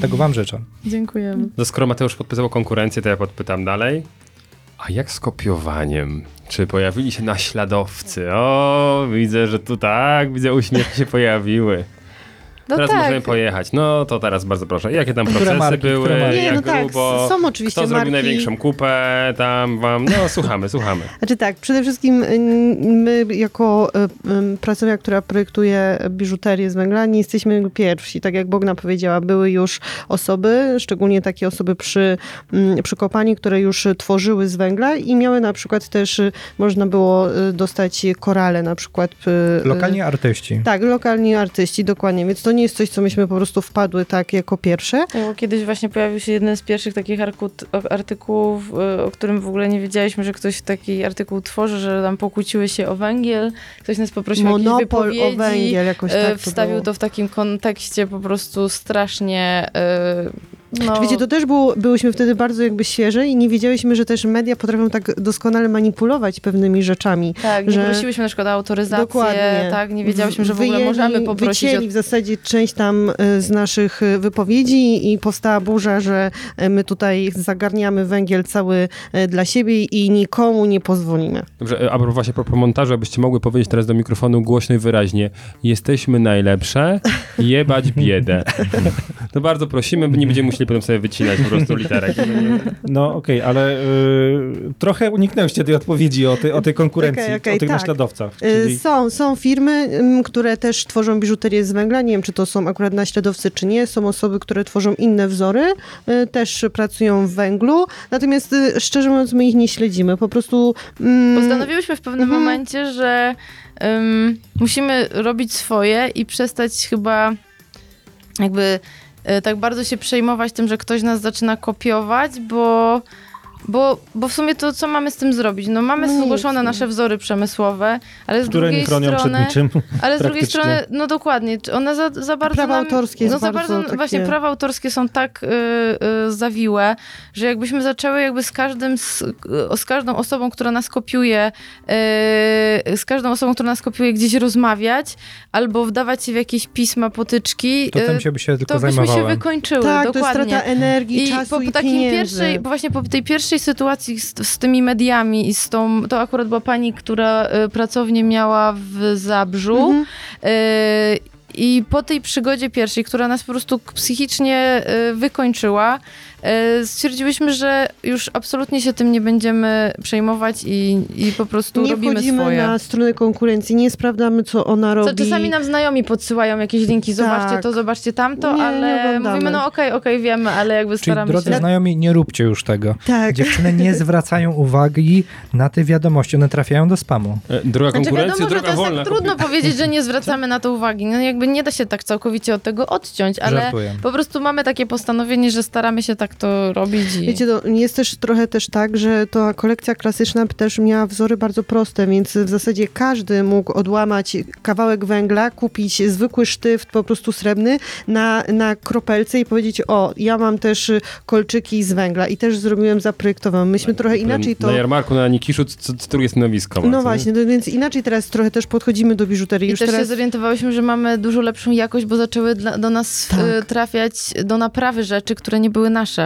tego wam życzę. <laughs> Dziękujemy. No skoro Mateusz podpisał konkurencję, to ja podpytam dalej. A jak z kopiowaniem? Czy pojawili się naśladowcy? O, widzę, że tu tak, widzę uśmiechy się pojawiły. No teraz tak. możemy pojechać. No to teraz bardzo proszę. Jakie tam procesy marki, były? Nie, jak no tak, grubo? są oczywiście Kto zrobił marki. największą kupę tam wam? No <laughs> słuchamy, słuchamy. Znaczy tak, przede wszystkim y, my jako y, pracownia, która projektuje biżuterię z węgla, nie jesteśmy pierwsi. Tak jak Bogna powiedziała, były już osoby, szczególnie takie osoby przy, przy kopalni, które już tworzyły z węgla i miały na przykład też, y, można było dostać korale na przykład. Lokalni artyści. tak, lokalni artyści, dokładnie. Więc to nie jest coś, co myśmy po prostu wpadły tak jako pierwsze. Tak, bo kiedyś właśnie pojawił się jeden z pierwszych takich artykułów, y, o którym w ogóle nie wiedzieliśmy, że ktoś taki artykuł tworzy, że tam pokłóciły się o węgiel. Ktoś nas poprosił o jakieś Monopol o węgiel, jakoś y, tak to Wstawił było. to w takim kontekście po prostu strasznie... y, No, Wiecie, to też było, byłyśmy wtedy bardzo jakby świeże i nie wiedziałyśmy, że też media potrafią tak doskonale manipulować pewnymi rzeczami. tak, nie że- prosiłyśmy na przykład o autoryzację, Dokładnie. tak, nie wiedziałyśmy, że w ogóle możemy poprosić Wycięli w zasadzie część tam y, z naszych y, wypowiedzi i powstała burza, że y, my tutaj zagarniamy węgiel cały dla siebie i nikomu nie pozwolimy. Dobrze, e, a propos właśnie propos montażu, abyście mogły powiedzieć teraz do mikrofonu głośno i wyraźnie jesteśmy najlepsze, <laughs> jebać biedę. To bardzo prosimy, nie będziemy musieli potem sobie wycinać po prostu literek. No okej, ale y, trochę uniknęłyście tej odpowiedzi o, tej- o tej konkurencji, Okej, okej, o tych tak. naśladowcach. Y, Czyli... Są, są firmy, ym, które też tworzą biżuterię z węgla. Nie wiem, czy to są akurat naśladowcy, czy nie. Są osoby, które tworzą inne wzory, y, też pracują w węglu. Natomiast y, szczerze mówiąc, my ich nie śledzimy. Po prostu. mm, Postanowiłyśmy w pewnym Mhm. momencie, że musimy robić swoje i przestać chyba jakby tak bardzo się przejmować tym, że ktoś nas zaczyna kopiować, bo, bo, bo w sumie to co mamy z tym zrobić? No mamy No nic, zgłoszone no. nasze wzory przemysłowe, ale z które drugiej nie chronią strony... przed niczym. <laughs> Ale z drugiej strony, no dokładnie, czy one za, za bardzo Prawa nam, autorskie no za bardzo bardzo, takie- właśnie prawa autorskie są tak y, y, zawiłe, że jakbyśmy zaczęły jakby z każdym, z, y, z każdą osobą, która nas kopiuje, y, z każdą osobą, która nas kopiuje gdzieś rozmawiać, albo wdawać się w jakieś pisma, potyczki, To tym y, się by się tylko to byśmy się wykończyły, tak, to jest dokładnie. strata energii, I czasu po, i po takiej pieniędzy. pierwszej, bo właśnie po tej pierwszej sytuacji z, z tymi mediami i z tą, to akurat była pani, która y, pracownię miała w Zabrzu Mhm. y, i po tej przygodzie pierwszej, która nas po prostu psychicznie y, wykończyła, stwierdziłyśmy, że już absolutnie się tym nie będziemy przejmować i, i po prostu Nie robimy wchodzimy swoje. na stronę konkurencji, nie sprawdzamy, co ona Co, robi. czasami nam znajomi podsyłają jakieś linki, zobaczcie Tak. to, zobaczcie tamto, Nie, nie ale oglądamy. mówimy, no okej, okej, wiemy, ale jakby Czyli staramy drodzy się... znajomi, nie róbcie już tego. Tak. Dziewczyny nie <laughs> zwracają uwagi na te wiadomości, one trafiają do spamu. E, Droga Znaczy konkurencji, wiadomo, że to jest wolna. tak trudno powiedzieć, że nie zwracamy na to uwagi. No jakby nie da się tak całkowicie od tego odciąć, ale Żartuję. po prostu mamy takie postanowienie, że staramy się tak to robić i... Wiecie, to jest też trochę też tak, że ta kolekcja klasyczna też miała wzory bardzo proste, więc w zasadzie każdy mógł odłamać kawałek węgla, kupić zwykły sztyft, po prostu srebrny, na, na kropelce i powiedzieć, o, ja mam też kolczyki z węgla i też zrobiłem, zaprojektowałem. Myśmy trochę inaczej to... Na jarmarku na Nikiszu co, co drugie stanowisko. No właśnie, no więc inaczej teraz trochę też podchodzimy do biżuterii. I Już też się teraz... zorientowałyśmy, że mamy dużo lepszą jakość, bo zaczęły dla, do nas Tak. y, trafiać do naprawy rzeczy, które nie były nasze.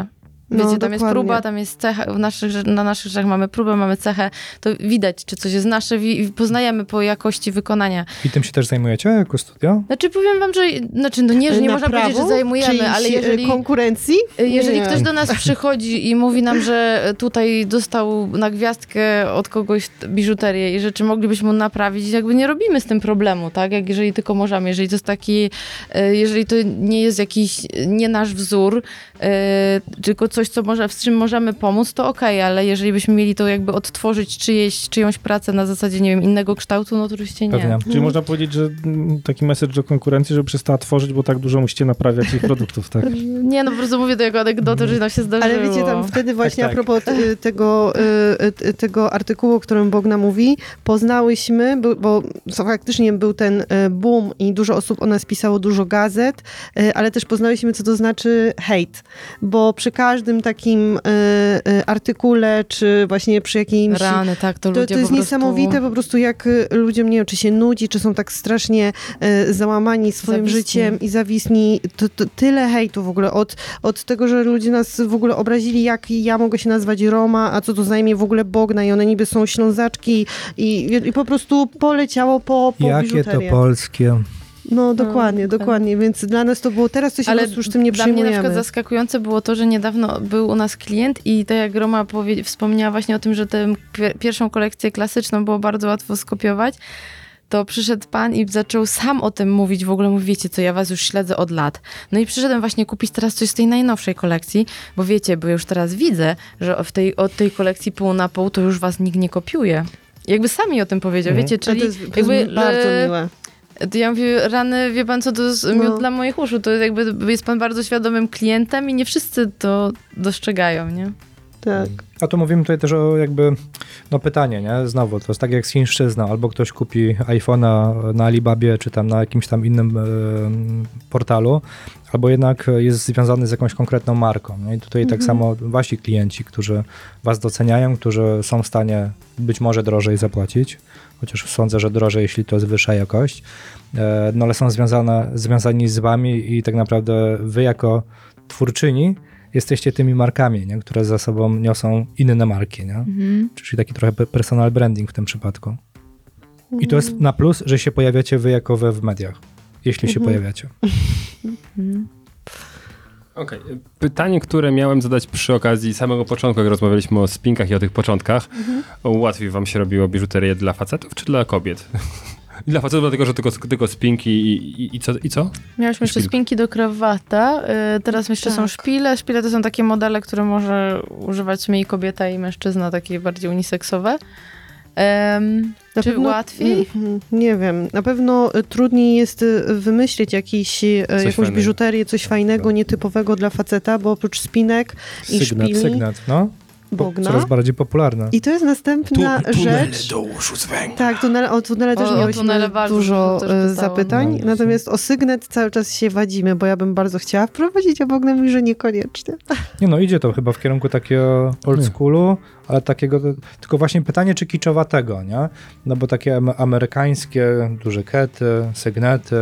No, Wiecie, tam jest próba, tam jest cecha, w naszych, na naszych rzeczach mamy próbę, mamy cechę, to widać, czy coś jest nasze, wi- poznajemy po jakości wykonania. I tym się też zajmujecie jako studio? Znaczy powiem wam, że, znaczy no nie, że nie można powiedzieć, że zajmujemy, ale y, jeżeli... konkurencji? Jeżeli Nie. ktoś do nas przychodzi i mówi nam, że tutaj dostał na gwiazdkę od kogoś biżuterię i że czy moglibyśmy mu naprawić, jakby nie robimy z tym problemu, tak? Jak jeżeli tylko możemy, jeżeli to jest taki, e, jeżeli to nie jest jakiś, e, nie nasz wzór, e, tylko coś, co może, z czym możemy pomóc, to okej, ale jeżeli byśmy mieli to jakby odtworzyć czyjeś, czyjąś pracę na zasadzie, nie wiem, innego kształtu, no to oczywiście nie. Pewnie. Czyli można powiedzieć, że mm, taki message do konkurencji, żeby przestała tworzyć, bo tak dużo musicie naprawiać ich produktów, tak? <laughs> Nie, no po prostu mówię to jako anegdotę, że nam się zdarzyło. Ale wiecie, tam wtedy właśnie tak. a propos y, tego, y, y, tego artykułu, o którym Bogna mówi, poznałyśmy, bo, bo co faktycznie był ten boom i dużo osób o nas pisało, dużo gazet, y, ale też poznałyśmy, co to znaczy hejt, bo przy każdym takim y, y, artykule, czy właśnie przy jakimś... Rany, tak, to, To, ludzie to jest po prostu... niesamowite po prostu, jak y, ludziom, nie wiem, czy się nudzi, czy są tak strasznie y, załamani swoim Zawisni. życiem i zawisni. To, to tyle hejtu w ogóle, od, od tego, że ludzie nas w ogóle obrazili, jak ja mogę się nazwać Roma, a co to zajmie w ogóle Bogna i one niby są ślązaczki i, i po prostu poleciało po, po Jakie to biżuterię. polskie. No dokładnie, dokładnie. dokładnie, więc dla nas to było, teraz to się prostu już tym nie dla mnie na przykład zaskakujące było to, że niedawno był u nas klient i tak jak Roma powie, wspomniała właśnie o tym, że tę pier- pierwszą kolekcję klasyczną było bardzo łatwo skopiować, to przyszedł pan i zaczął sam o tym mówić, w ogóle mówi, wiecie co, ja was już śledzę od lat. No i przyszedłem właśnie kupić teraz coś z tej najnowszej kolekcji, bo wiecie, bo już teraz widzę, że w tej, od tej kolekcji pół na pół to już was nikt nie kopiuje. Jakby sami o tym powiedział, Mhm. wiecie, Ale czyli to jest, to jakby jest bardzo e, miłe. To ja mówię, rany, wie pan co, to jest miód No. dla moich uszu. To jest jakby, jest pan bardzo świadomym klientem i nie wszyscy to dostrzegają, nie? Tak. A tu mówimy tutaj też o jakby, no pytanie, nie? Znowu, to jest tak jak z chińszczyzną. Albo ktoś kupi iPhone'a na Alibabie, czy tam na jakimś tam innym em, portalu, albo jednak jest związany z jakąś konkretną marką. Nie? I tutaj tak samo wasi klienci, którzy was doceniają, którzy są w stanie być może drożej zapłacić, chociaż sądzę, że drożej, jeśli to jest wyższa jakość, e, no ale są związane, związani z wami i tak naprawdę wy jako twórczyni jesteście tymi markami, nie? które za sobą niosą inne marki, nie? czyli taki trochę pe- personal branding w tym przypadku. I to jest na plus, że się pojawiacie wy jako we w mediach, jeśli się pojawiacie. <laughs> Okej. Pytanie, które miałem zadać przy okazji samego początku, jak rozmawialiśmy o spinkach i o tych początkach. Łatwiej wam się robiło biżuterię dla facetów czy dla kobiet? <laughs> Dla facetów dlatego, że tylko, tylko spinki i, i, i, co, i co? Miałyśmy jeszcze spinki do krawata, y, teraz jeszcze są Tak. szpile. Szpile to są takie modele, które może używać w sumie i kobieta i mężczyzna, takie bardziej uniseksowe. Em, Na czy pewno- łatwiej? Mhm, Nie wiem. Na pewno y, trudniej jest y, wymyślić jakiś, y, jakąś fajnego. biżuterię, coś fajnego, nietypowego dla faceta, bo oprócz spinek i Sygnet, szpili, Sygnet, no. Po, bogna. coraz bardziej popularne. I to jest następna rzecz. do uszu z węgla. Tak, tunele, o tunele też O- tunele bardzo dużo też e, zapytań, No, natomiast o sygnet cały czas się wadzimy, bo ja bym bardzo chciała wprowadzić, a Bogna mówi, że niekoniecznie. Nie no, idzie to chyba w kierunku takiego old schoolu, ale takiego, tylko właśnie pytanie, czy kiczowatego, nie? No bo takie am- amerykańskie, duże kety, sygnety,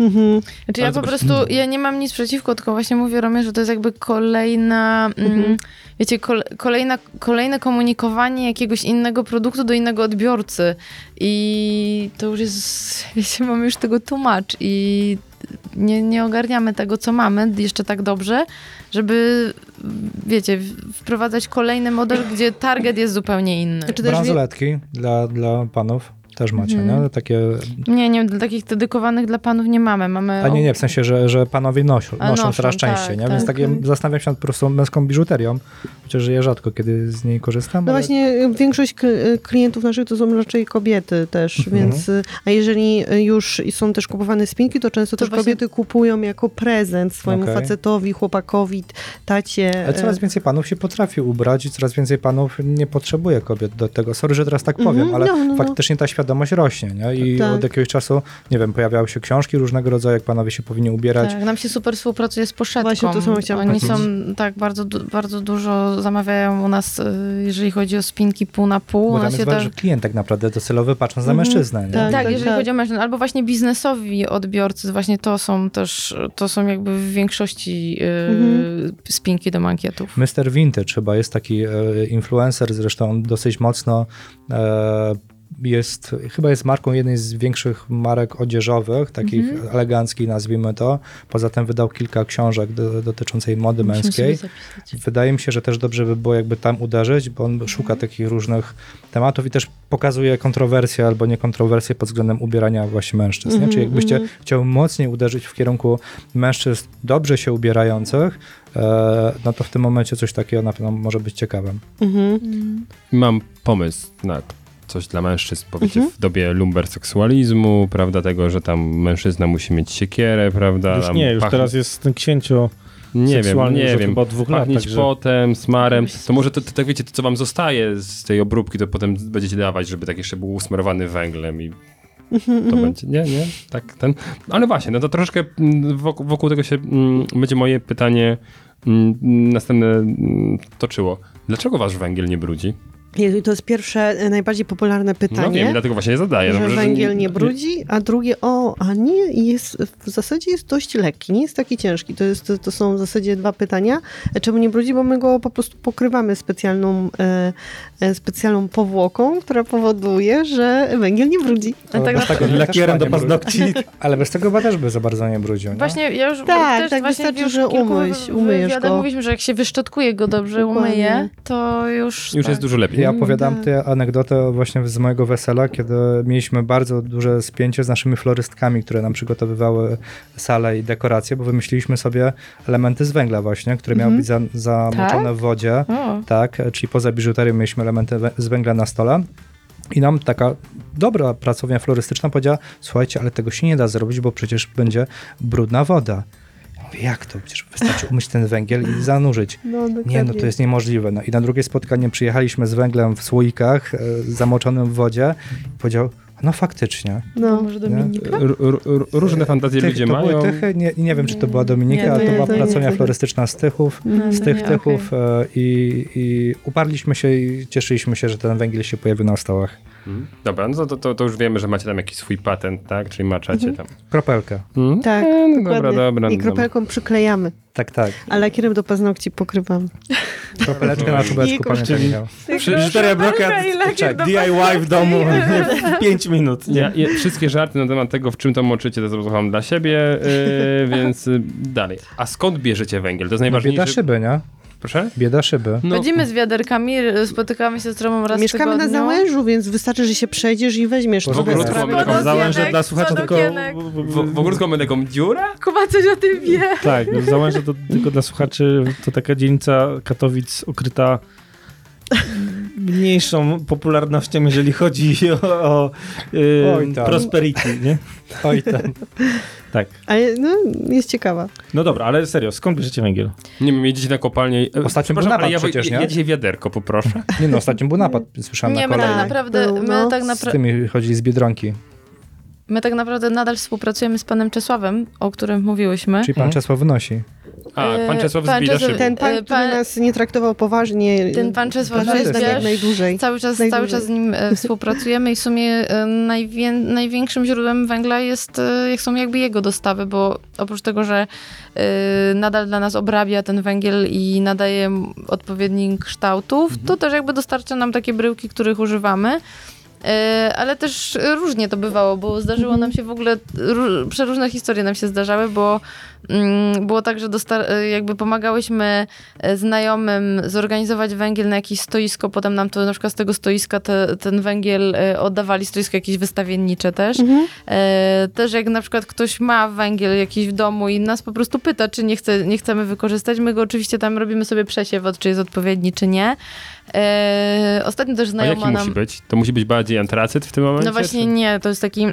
Mhm. Znaczy ja po prostu, ja nie mam nic przeciwko, tylko właśnie mówię Romie, że to jest jakby kolejna, mm, Mhm. wiecie, kol, kolejna, kolejne komunikowanie jakiegoś innego produktu do innego odbiorcy i to już jest, <laughs> wiecie, mamy już tego tłumacz i nie, nie ogarniamy tego, co mamy jeszcze tak dobrze, żeby, wiecie, wprowadzać kolejny model, gdzie target jest zupełnie inny. Czy też wie, bransoletki dla, dla panów też macie, Mhm. nie? Takie, Nie, nie, dla takich dedykowanych dla panów nie mamy. mamy a nie, nie, w sensie, że, że panowie noszą, A, noszą noszą, coraz częściej, tak, nie? tak. Więc takie, zastanawiam się nad po prostu męską biżuterią, chociaż ja rzadko kiedy z niej korzystam, No ale właśnie y, większość y, klientów naszych to są raczej kobiety też, Mhm. więc y, a jeżeli już są też kupowane spinki, to często To też właśnie- kobiety kupują jako prezent swojemu Okej. facetowi, chłopakowi, tacie. Ale coraz więcej panów się potrafi ubrać i coraz więcej panów nie potrzebuje kobiet do tego. Sorry, że teraz tak powiem, Mhm, ale no, no, no. faktycznie ta świadomość rośnie, nie? I Tak. od jakiegoś czasu, nie wiem, pojawiały się książki różnego rodzaju, jak panowie się powinni ubierać. Tak, nam się super współpracuje z poszetką. Właśnie to samo chciałam Oni są powiedzieć. tak bardzo, bardzo dużo zamawiają u nas, y, jeżeli chodzi o spinki pół na pół. Bo U tam nas jest klient tak naprawdę docelowy, patrząc na Mhm, mężczyznę, nie? tak. tak, jeżeli tak. chodzi o mężczyzn, albo właśnie biznesowi odbiorcy, właśnie to są też, to są jakby w większości y, Mhm. spinki do mankietów. Mr. Vintage chyba jest taki e, influencer, zresztą on dosyć mocno e, jest, chyba jest marką jednej z większych marek odzieżowych, takich Mhm. eleganckich nazwijmy to. Poza tym wydał kilka książek do, dotyczącej mody Musimy męskiej. Wydaje mi się, że też dobrze by było jakby tam uderzyć, bo on szuka takich różnych tematów i też pokazuje kontrowersje albo nie kontrowersje pod względem ubierania właśnie mężczyzn. Mhm, Czyli jakbyście mhm. chciał mocniej uderzyć w kierunku mężczyzn dobrze się ubierających, e, no to w tym momencie coś takiego na pewno może być ciekawym. Mhm. Mam pomysł na coś dla mężczyzn, bo wiecie, Mhm. w dobie lumberseksualizmu, prawda, tego, że tam mężczyzna musi mieć siekierę, prawda? Już nie, już pachnieć- teraz jest ten księcio Nie wiem, nie wiem. chyba dwóch lat, także- potem, smarem. To może to, to, tak wiecie, to co wam zostaje z tej obróbki, to potem będziecie dawać, żeby tak jeszcze był usmarowany węglem i to będzie. Nie, nie, tak ten. Ale właśnie, no to troszeczkę mm, wokół, wokół tego się mm, będzie moje pytanie mm, następne mm, toczyło. Dlaczego wasz węgiel nie brudzi? To jest pierwsze, e, najbardziej popularne No pytanie. wiem, dlatego właśnie je zadaję. że no, węgiel nie brudzi, a drugie, o, a nie, jest, w zasadzie jest dość lekki, nie jest taki ciężki. To, jest, to są w zasadzie dwa pytania. E, Czemu nie brudzi? Bo my go po prostu pokrywamy specjalną, e, specjalną powłoką, która powoduje, że węgiel nie brudzi. A tak bez tego Lakierem do paznokci. <laughs> Ale bez tego chyba też by za bardzo nie brudził, nie? Właśnie, ja już Tak, też tak, właśnie wystarczy, już że umyć, umyjesz go. mówiliśmy, że jak się wyszczotkuje go dobrze, Dokładnie. umyje, to już... Już tak. jest dużo lepiej. Ja opowiadam tak. tę anegdotę właśnie z mojego wesela, kiedy mieliśmy bardzo duże spięcie z naszymi florystkami, które nam przygotowywały salę i dekoracje, bo wymyśliliśmy sobie elementy z węgla właśnie, które miały być za, zamoczone Tak? w wodzie. O. Tak, czyli poza biżuterią mieliśmy elementy z węgla na stole. I nam taka dobra pracownia florystyczna powiedziała, słuchajcie, ale tego się nie da zrobić, bo przecież będzie brudna woda. Mówię, jak to? Przecież wystarczy umyć ten węgiel i zanurzyć. No, Nie, no to jest niemożliwe. No i na drugie spotkanie przyjechaliśmy z węglem w słoikach, e, zamoczonym w wodzie i powiedział, no faktycznie. No. Może Dominika? R- r- r- różne fantazje Tych, ludzie to mają. były tychy, nie, nie wiem, czy to była Dominika, Nie, ale to była to nie, pracownia nie. florystyczna z Tychów, No, z to tych nie, Tychów okej. e, i, i uparliśmy się i cieszyliśmy się, że ten węgiel się pojawił na stołach. Mhm. Dobra, no to, to, to już wiemy, że macie tam jakiś swój patent, tak? Czyli maczacie tam. Kropelkę. Mhm. Tak, E, no dobra, dobra. I no kropelką przyklejamy, Tak, tak. a lakierem do paznokci pokrywamy. Kropeleczkę na czubeczku, I pamiętam. czyli- Michał. Cztery bloki, lakier do DIY w domu <laughs> w 5 minut. Nie? Ja, ja, wszystkie żarty na temat tego, w czym to moczycie, to zrozumiałem dla siebie, yy, <laughs> więc yy, dalej. A skąd bierzecie węgiel? To jest No, najważniejsze. bieda szyby, nie? Proszę? Bieda szyby. No, Chodzimy z wiaderkami, spotykamy się z Romą raz Mieszkamy na załężu, więc wystarczy, że się przejdziesz i weźmiesz W ogródku mamy taką dla słuchaczy pod tylko... w, w ogródku mamy taką dziurę? Kuba coś o tym wie. Tak, załęże to tylko dla słuchaczy, to taka dzielnica Katowic ukryta mniejszą popularnością, jeżeli chodzi o, o y, tam. prosperity, nie? <laughs> Oj tam. Tak. Ale no, jest ciekawa. No dobra, ale serio, skąd bierzecie węgiel? Nie wiem, jedziecie na kopalnię. e, Ostatnio był napad ale ja, przecież, nie? ja dzisiaj wiaderko poproszę. Nie no, ostatnio był napad, słyszałem Nie, na my kolei. tak Tak, naprawdę, my no. tak Z naprawdę, tymi chodzili z Biedronki. my tak naprawdę nadal współpracujemy z panem Czesławem, o którym mówiłyśmy. Czyli pan Mhm. Czesław wynosi. A, E, pan Czesław pan Czesław-. Ten pan, E, który pan- nas nie traktował poważnie, Ten pan Czesław Rzeźbiarz, najdłużej. Cały czas, Najdłużej. cały czas z nim e, współpracujemy i w sumie e, najwię, największym źródłem węgla jest, e, jak są jakby jego dostawy, bo oprócz tego, że e, nadal dla nas obrabia ten węgiel i nadaje odpowiednich kształtów, to też jakby dostarcza nam takie bryłki, których używamy. E, Ale też różnie to bywało, bo zdarzyło nam się w ogóle, ró- przeróżne historie nam się zdarzały, bo było tak, że e, jakby pomagałyśmy e, znajomym zorganizować węgiel na jakieś stoisko, potem nam to na przykład z tego stoiska te, ten węgiel e, oddawali, stoisko jakieś wystawiennicze też. Mhm. Też jak na przykład ktoś ma węgiel jakiś w domu i nas po prostu pyta, czy nie, chce, nie chcemy wykorzystać, my go oczywiście tam robimy sobie przesiew, od czy jest odpowiedni, czy nie. Ostatnio też A znajoma jaki nam... musi być? To musi być bardziej antracyt w tym momencie? No właśnie czy- nie, to jest taki...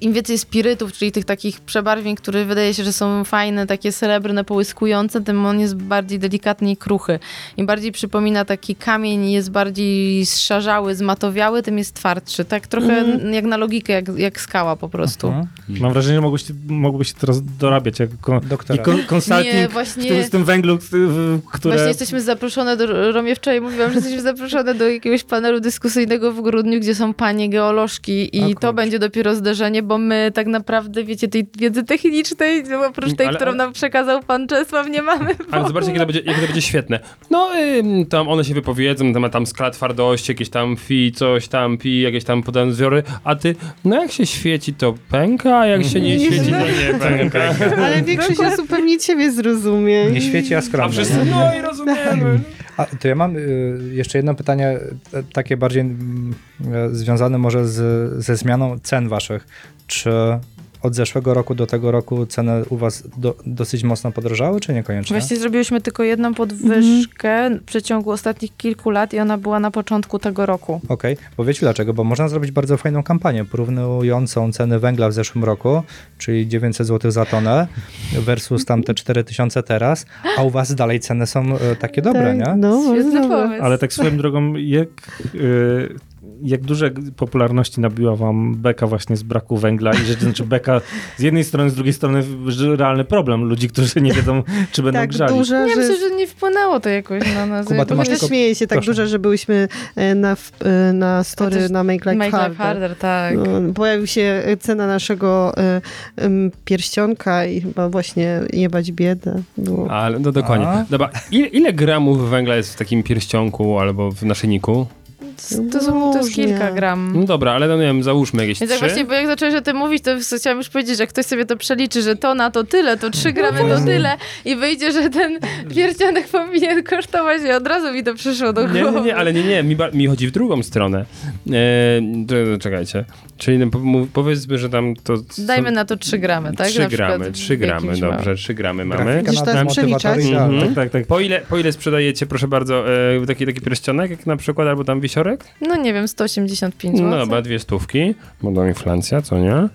Im, więcej spirytów, czyli tych takich przebarwień, które wydaje się, że są fajne, takie srebrne, połyskujące, tym on jest bardziej delikatny i kruchy. Im bardziej przypomina taki kamień i jest bardziej zszarzały, zmatowiały, tym jest twardszy. Tak trochę Mhm. jak na logikę, jak, jak skała po prostu. Mhm. Mam wrażenie, że mogłyście, mogłybyście teraz dorabiać jako kon, Doktora. i kon, consulting Nie, w właśnie... tym, z tym węglu, w- które... Właśnie jesteśmy zaproszone do, Romie wczoraj mówiłam, że jesteśmy zaproszone do jakiegoś panelu dyskusyjnego w grudniu, gdzie są panie geolożki i to będzie dopiero zderzenie, bo my tak naprawdę, wiecie, tej wiedzy technicznej, no, oprócz tej, Ale- którą ale- nam przekazał pan Czesław, nie mamy. Ale zobaczcie, jakie to będzie, jakie to będzie świetne. No, ym, tam one się wypowiedzą na temat tam skala twardości, jakieś tam fi, coś tam, pi, jakieś tam podane zbiory, a ty, no jak się świeci, to pęka, a jak się nie, Nie świeci, to nie <laughs> pęka. Ale większość osób pewnie ciebie zrozumie. Nie świeci, a A skromnie. wszyscy, no i rozumiemy. A to ja mam y, jeszcze jedno pytanie, e, takie bardziej mm, e, związane może z, ze zmianą cen waszych. Czy od zeszłego roku do tego roku ceny u was do, dosyć mocno podrożały, czy niekoniecznie? Właśnie zrobiłyśmy tylko jedną podwyżkę w przeciągu ostatnich kilku lat i ona była na początku tego roku. Okej, bo wiecie dlaczego? Bo można zrobić bardzo fajną kampanię porównującą ceny węgla w zeszłym roku, czyli 900 zł za tonę versus tam te 4000 teraz, a u was dalej ceny są e, takie dobre, tak, nie? No, Świetny pomysł. Ale tak swoją drogą, jak, y, jak duże popularności nabiła wam beka właśnie z braku węgla i że znaczy beka z jednej strony, z drugiej strony realny problem ludzi, którzy nie wiedzą, czy będą Tak grzali. duże, Nie, że... myślę, że nie wpłynęło to jakoś na nas. Kuba, ty masz tylko- śmieję się tak proszę. duże, że byłyśmy e, na, e, na story na Make Life Make Life Harder. harder, tak. No, pojawił się cena naszego em, pierścionka i chyba właśnie jebać biedę. Było. Ale no dokładnie. Dobra, ile, ile gramów węgla jest w takim pierścionku albo w naszyjniku? To, są, to jest kilka gram. No dobra, ale no nie wiem, załóżmy jakieś Więc jak trzy. właśnie, bo jak zacząłeś o tym mówić, to chciałam już powiedzieć, że jak ktoś sobie to przeliczy, że to na to tyle, to 3 gramy to tyle i wyjdzie, że ten pierścionek powinien kosztować i od razu mi to przyszło do Nie, głowy. nie, nie, ale nie, nie, mi, mi chodzi w drugą stronę. E, cze- czekajcie. Czyli no, powiedzmy, że tam to... są- Dajmy na to 3 gramy, tak? 3 Na przykład gramy, 3 gramy, dobrze, 3 gramy mamy. Gdzieś na tam przeliczać. idealna. Mhm. Tak, tak, tak. Po ile, po ile sprzedajecie, proszę bardzo, e, taki, taki pierścionek, jak na przykład, albo tam wisiorek? Piotrek? No nie wiem, 185 zł. No dobra, dwie stówki, bo to inflacja, co nie?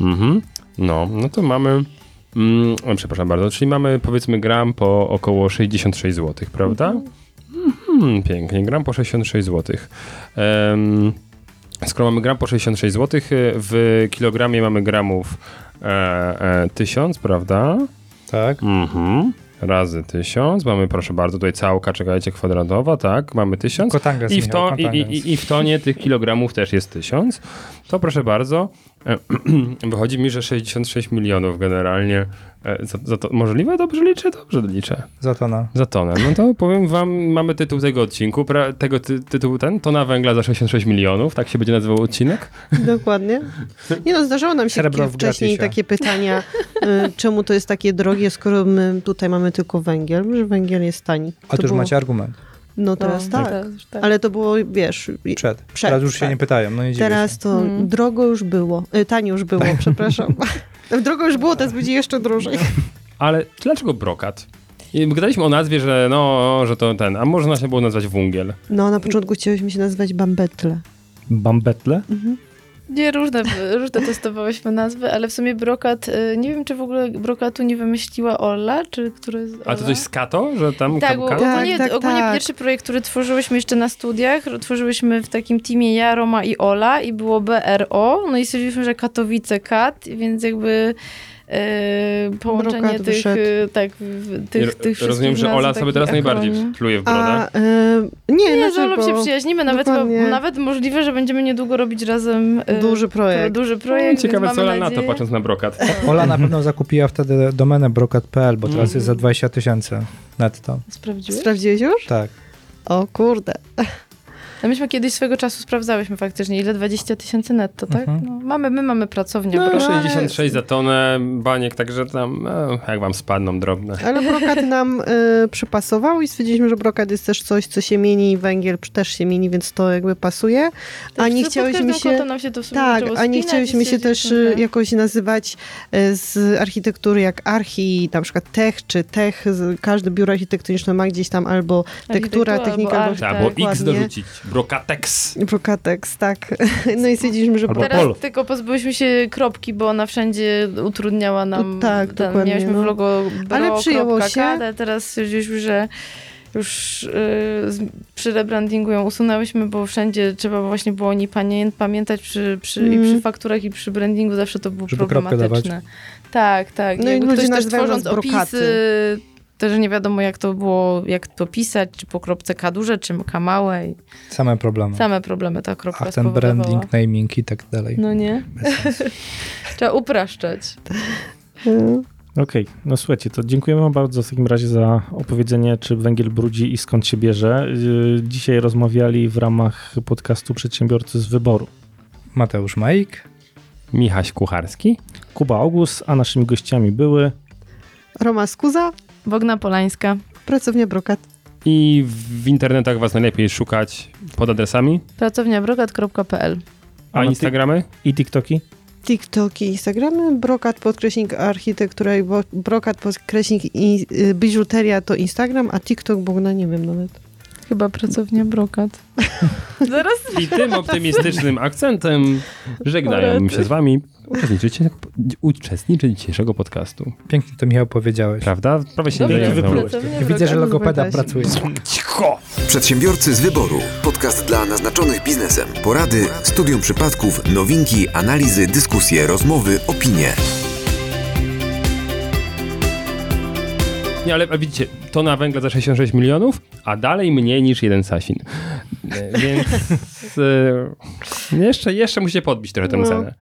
Mhm. No, no to mamy, mm, o, przepraszam bardzo, czyli mamy powiedzmy gram po około 66 zł, prawda? Mhm, pięknie, gram po 66 zł. Um, skoro mamy gram po 66 zł, w kilogramie mamy gramów e, e, 1000, prawda? Tak. Mhm. Razy 1000. Mamy, proszę bardzo, tutaj całka, czekajcie, kwadratowa, tak? Mamy 1000. Kotangas, I w, to, i, i, I w tonie tych kilogramów też jest 1000. To proszę bardzo, <clears throat> wychodzi mi, że 66 milionów generalnie. e, Za, za to, możliwe? Dobrze liczę? Dobrze liczę. Za tona. Za tonę. No to powiem wam, mamy tytuł tego odcinku, pra, tego ty, tytuł ten, tona węgla za 66 milionów, tak się będzie nazywał odcinek? Dokładnie. Nie no, zdarzało nam się wcześniej takie pytania, y, <laughs> czemu to jest takie drogie, skoro my tutaj mamy tylko węgiel, że węgiel jest tani. A tu już było- macie argument. No teraz tak. teraz tak. Ale to było, wiesz, Przed. Przed, Teraz już się tak. nie pytają. No nie teraz to Mm. drogo już było, tanie już było, <laughs> przepraszam. <laughs> drogo już było, teraz będzie jeszcze drożej. <laughs> Ale dlaczego brokat? I Gadaliśmy o nazwie, że no, że to ten, a można się było nazwać wungiel. No, na początku chcieliśmy się nazywać Bambetle. Bambetle? Nie, różne, różne testowałyśmy nazwy, ale w sumie brokat, y, nie wiem czy w ogóle brokatu nie wymyśliła Ola, czy który jest A to Ola? coś z kato, że tam Tak, bo kapka? Tak, ogólnie, tak, ogólnie tak. pierwszy projekt, który tworzyłyśmy jeszcze na studiach, tworzyłyśmy w takim teamie ja, Roma i Ola i było BRO, no i stwierdziliśmy, że Katowice Kat, więc jakby połączenie Brokat tych, wyszedł. e, tak, w- tych, tych wszystkich Rozumiem, że Ola sobie teraz najbardziej akronim. pluje w brodę. A, y, nie, Nie, z Olą się przyjaźnimy, nawet, nawet możliwe, że będziemy niedługo robić razem e, Duży projekt. duży projekt, Ciekawe, co Ola na to, nadzieję- patrząc na brokat. Ola na pewno zakupiła wtedy domenę brokat.pl, bo teraz Mhm. jest za 20 tysięcy netto. Sprawdziłeś? Sprawdziłeś już? Tak. O kurde. No myśmy kiedyś swego czasu sprawdzałyśmy faktycznie, ile 20 tysięcy netto, tak? Mhm. No, mamy, my mamy pracownię. No, bro. 66 za tonę, baniek, także tam, no, jak wam spadną drobne. Ale brokat nam y, przypasował i stwierdziliśmy, że brokat jest też coś, co się mieni, węgiel też się mieni, więc to jakby pasuje. A nie Pod chciałyśmy się... się to w sumie Tak, a nie chciałyśmy się też y, jakoś nazywać y, z architektury jak archi, na przykład tech czy tech. z- Każde biuro architektoniczne ma gdzieś tam albo tektura, technika, albo albo. Trzeba Tak, X dorzucić. Brokatex. brokatex, tak. <laughs> No i stwierdziliśmy, że Albo Teraz Polo. tylko pozbyłyśmy się kropki, bo ona wszędzie utrudniała nam. Tak, ten, dokładnie, Mieliśmy no. w logo Ale bro, przyjęło kropka się. K, ale teraz stwierdziliśmy, że już y, z, przy rebrandingu ją usunęłyśmy, bo wszędzie trzeba właśnie było o niej pamię pamiętać przy, przy, i Mm. przy fakturach i przy brandingu zawsze to było Żeby problematyczne. Tak, tak. No i ludzie ktoś też tworząc brokaty. opisy, też nie wiadomo jak to było, jak to pisać, czy po kropce K duże, czy K małe. i Same problemy. Same problemy ta kropka A ten branding, naming i tak dalej. No nie? <laughs> Trzeba upraszczać. y, Okej, no słuchajcie, to dziękujemy wam bardzo w takim razie za opowiedzenie, czy węgiel brudzi i skąd się bierze. Yy, Dzisiaj rozmawiali w ramach podcastu Przedsiębiorcy z Wyboru. Mateusz Majk. Michaś Kucharski. Kuba August, a naszymi gościami były Roma Skuza, Bogna Polańska. pracownia brokat. I w internetach was najlepiej szukać pod adresami. Pracownia brokat.pl A Instagramy? i TikToki. TikToki, Instagramy, brokat podkreśnik architektura i brokat podkreśnik i y, biżuteria to Instagram, a TikTok, bo no nie wiem nawet. Chyba pracownia brokat. <laughs> Zaraz I tym optymistycznym akcentem żegnają się z wami uczestnicy, uczestnicy dzisiejszego podcastu. Pięknie to Michał powiedziałeś. Prawda? Prawie się Dobrze, nie wyplułeś. Widzę, że logopeda się. pracuje. Cicho! Przedsiębiorcy z wyboru. Podcast dla naznaczonych biznesem. Porady, studium przypadków, nowinki, analizy, dyskusje, rozmowy, opinie. Nie, ale widzicie, tona węgla za 66 milionów, a dalej mniej niż jeden Sasin. E, Więc e, jeszcze, jeszcze musicie podbić trochę tę No. cenę.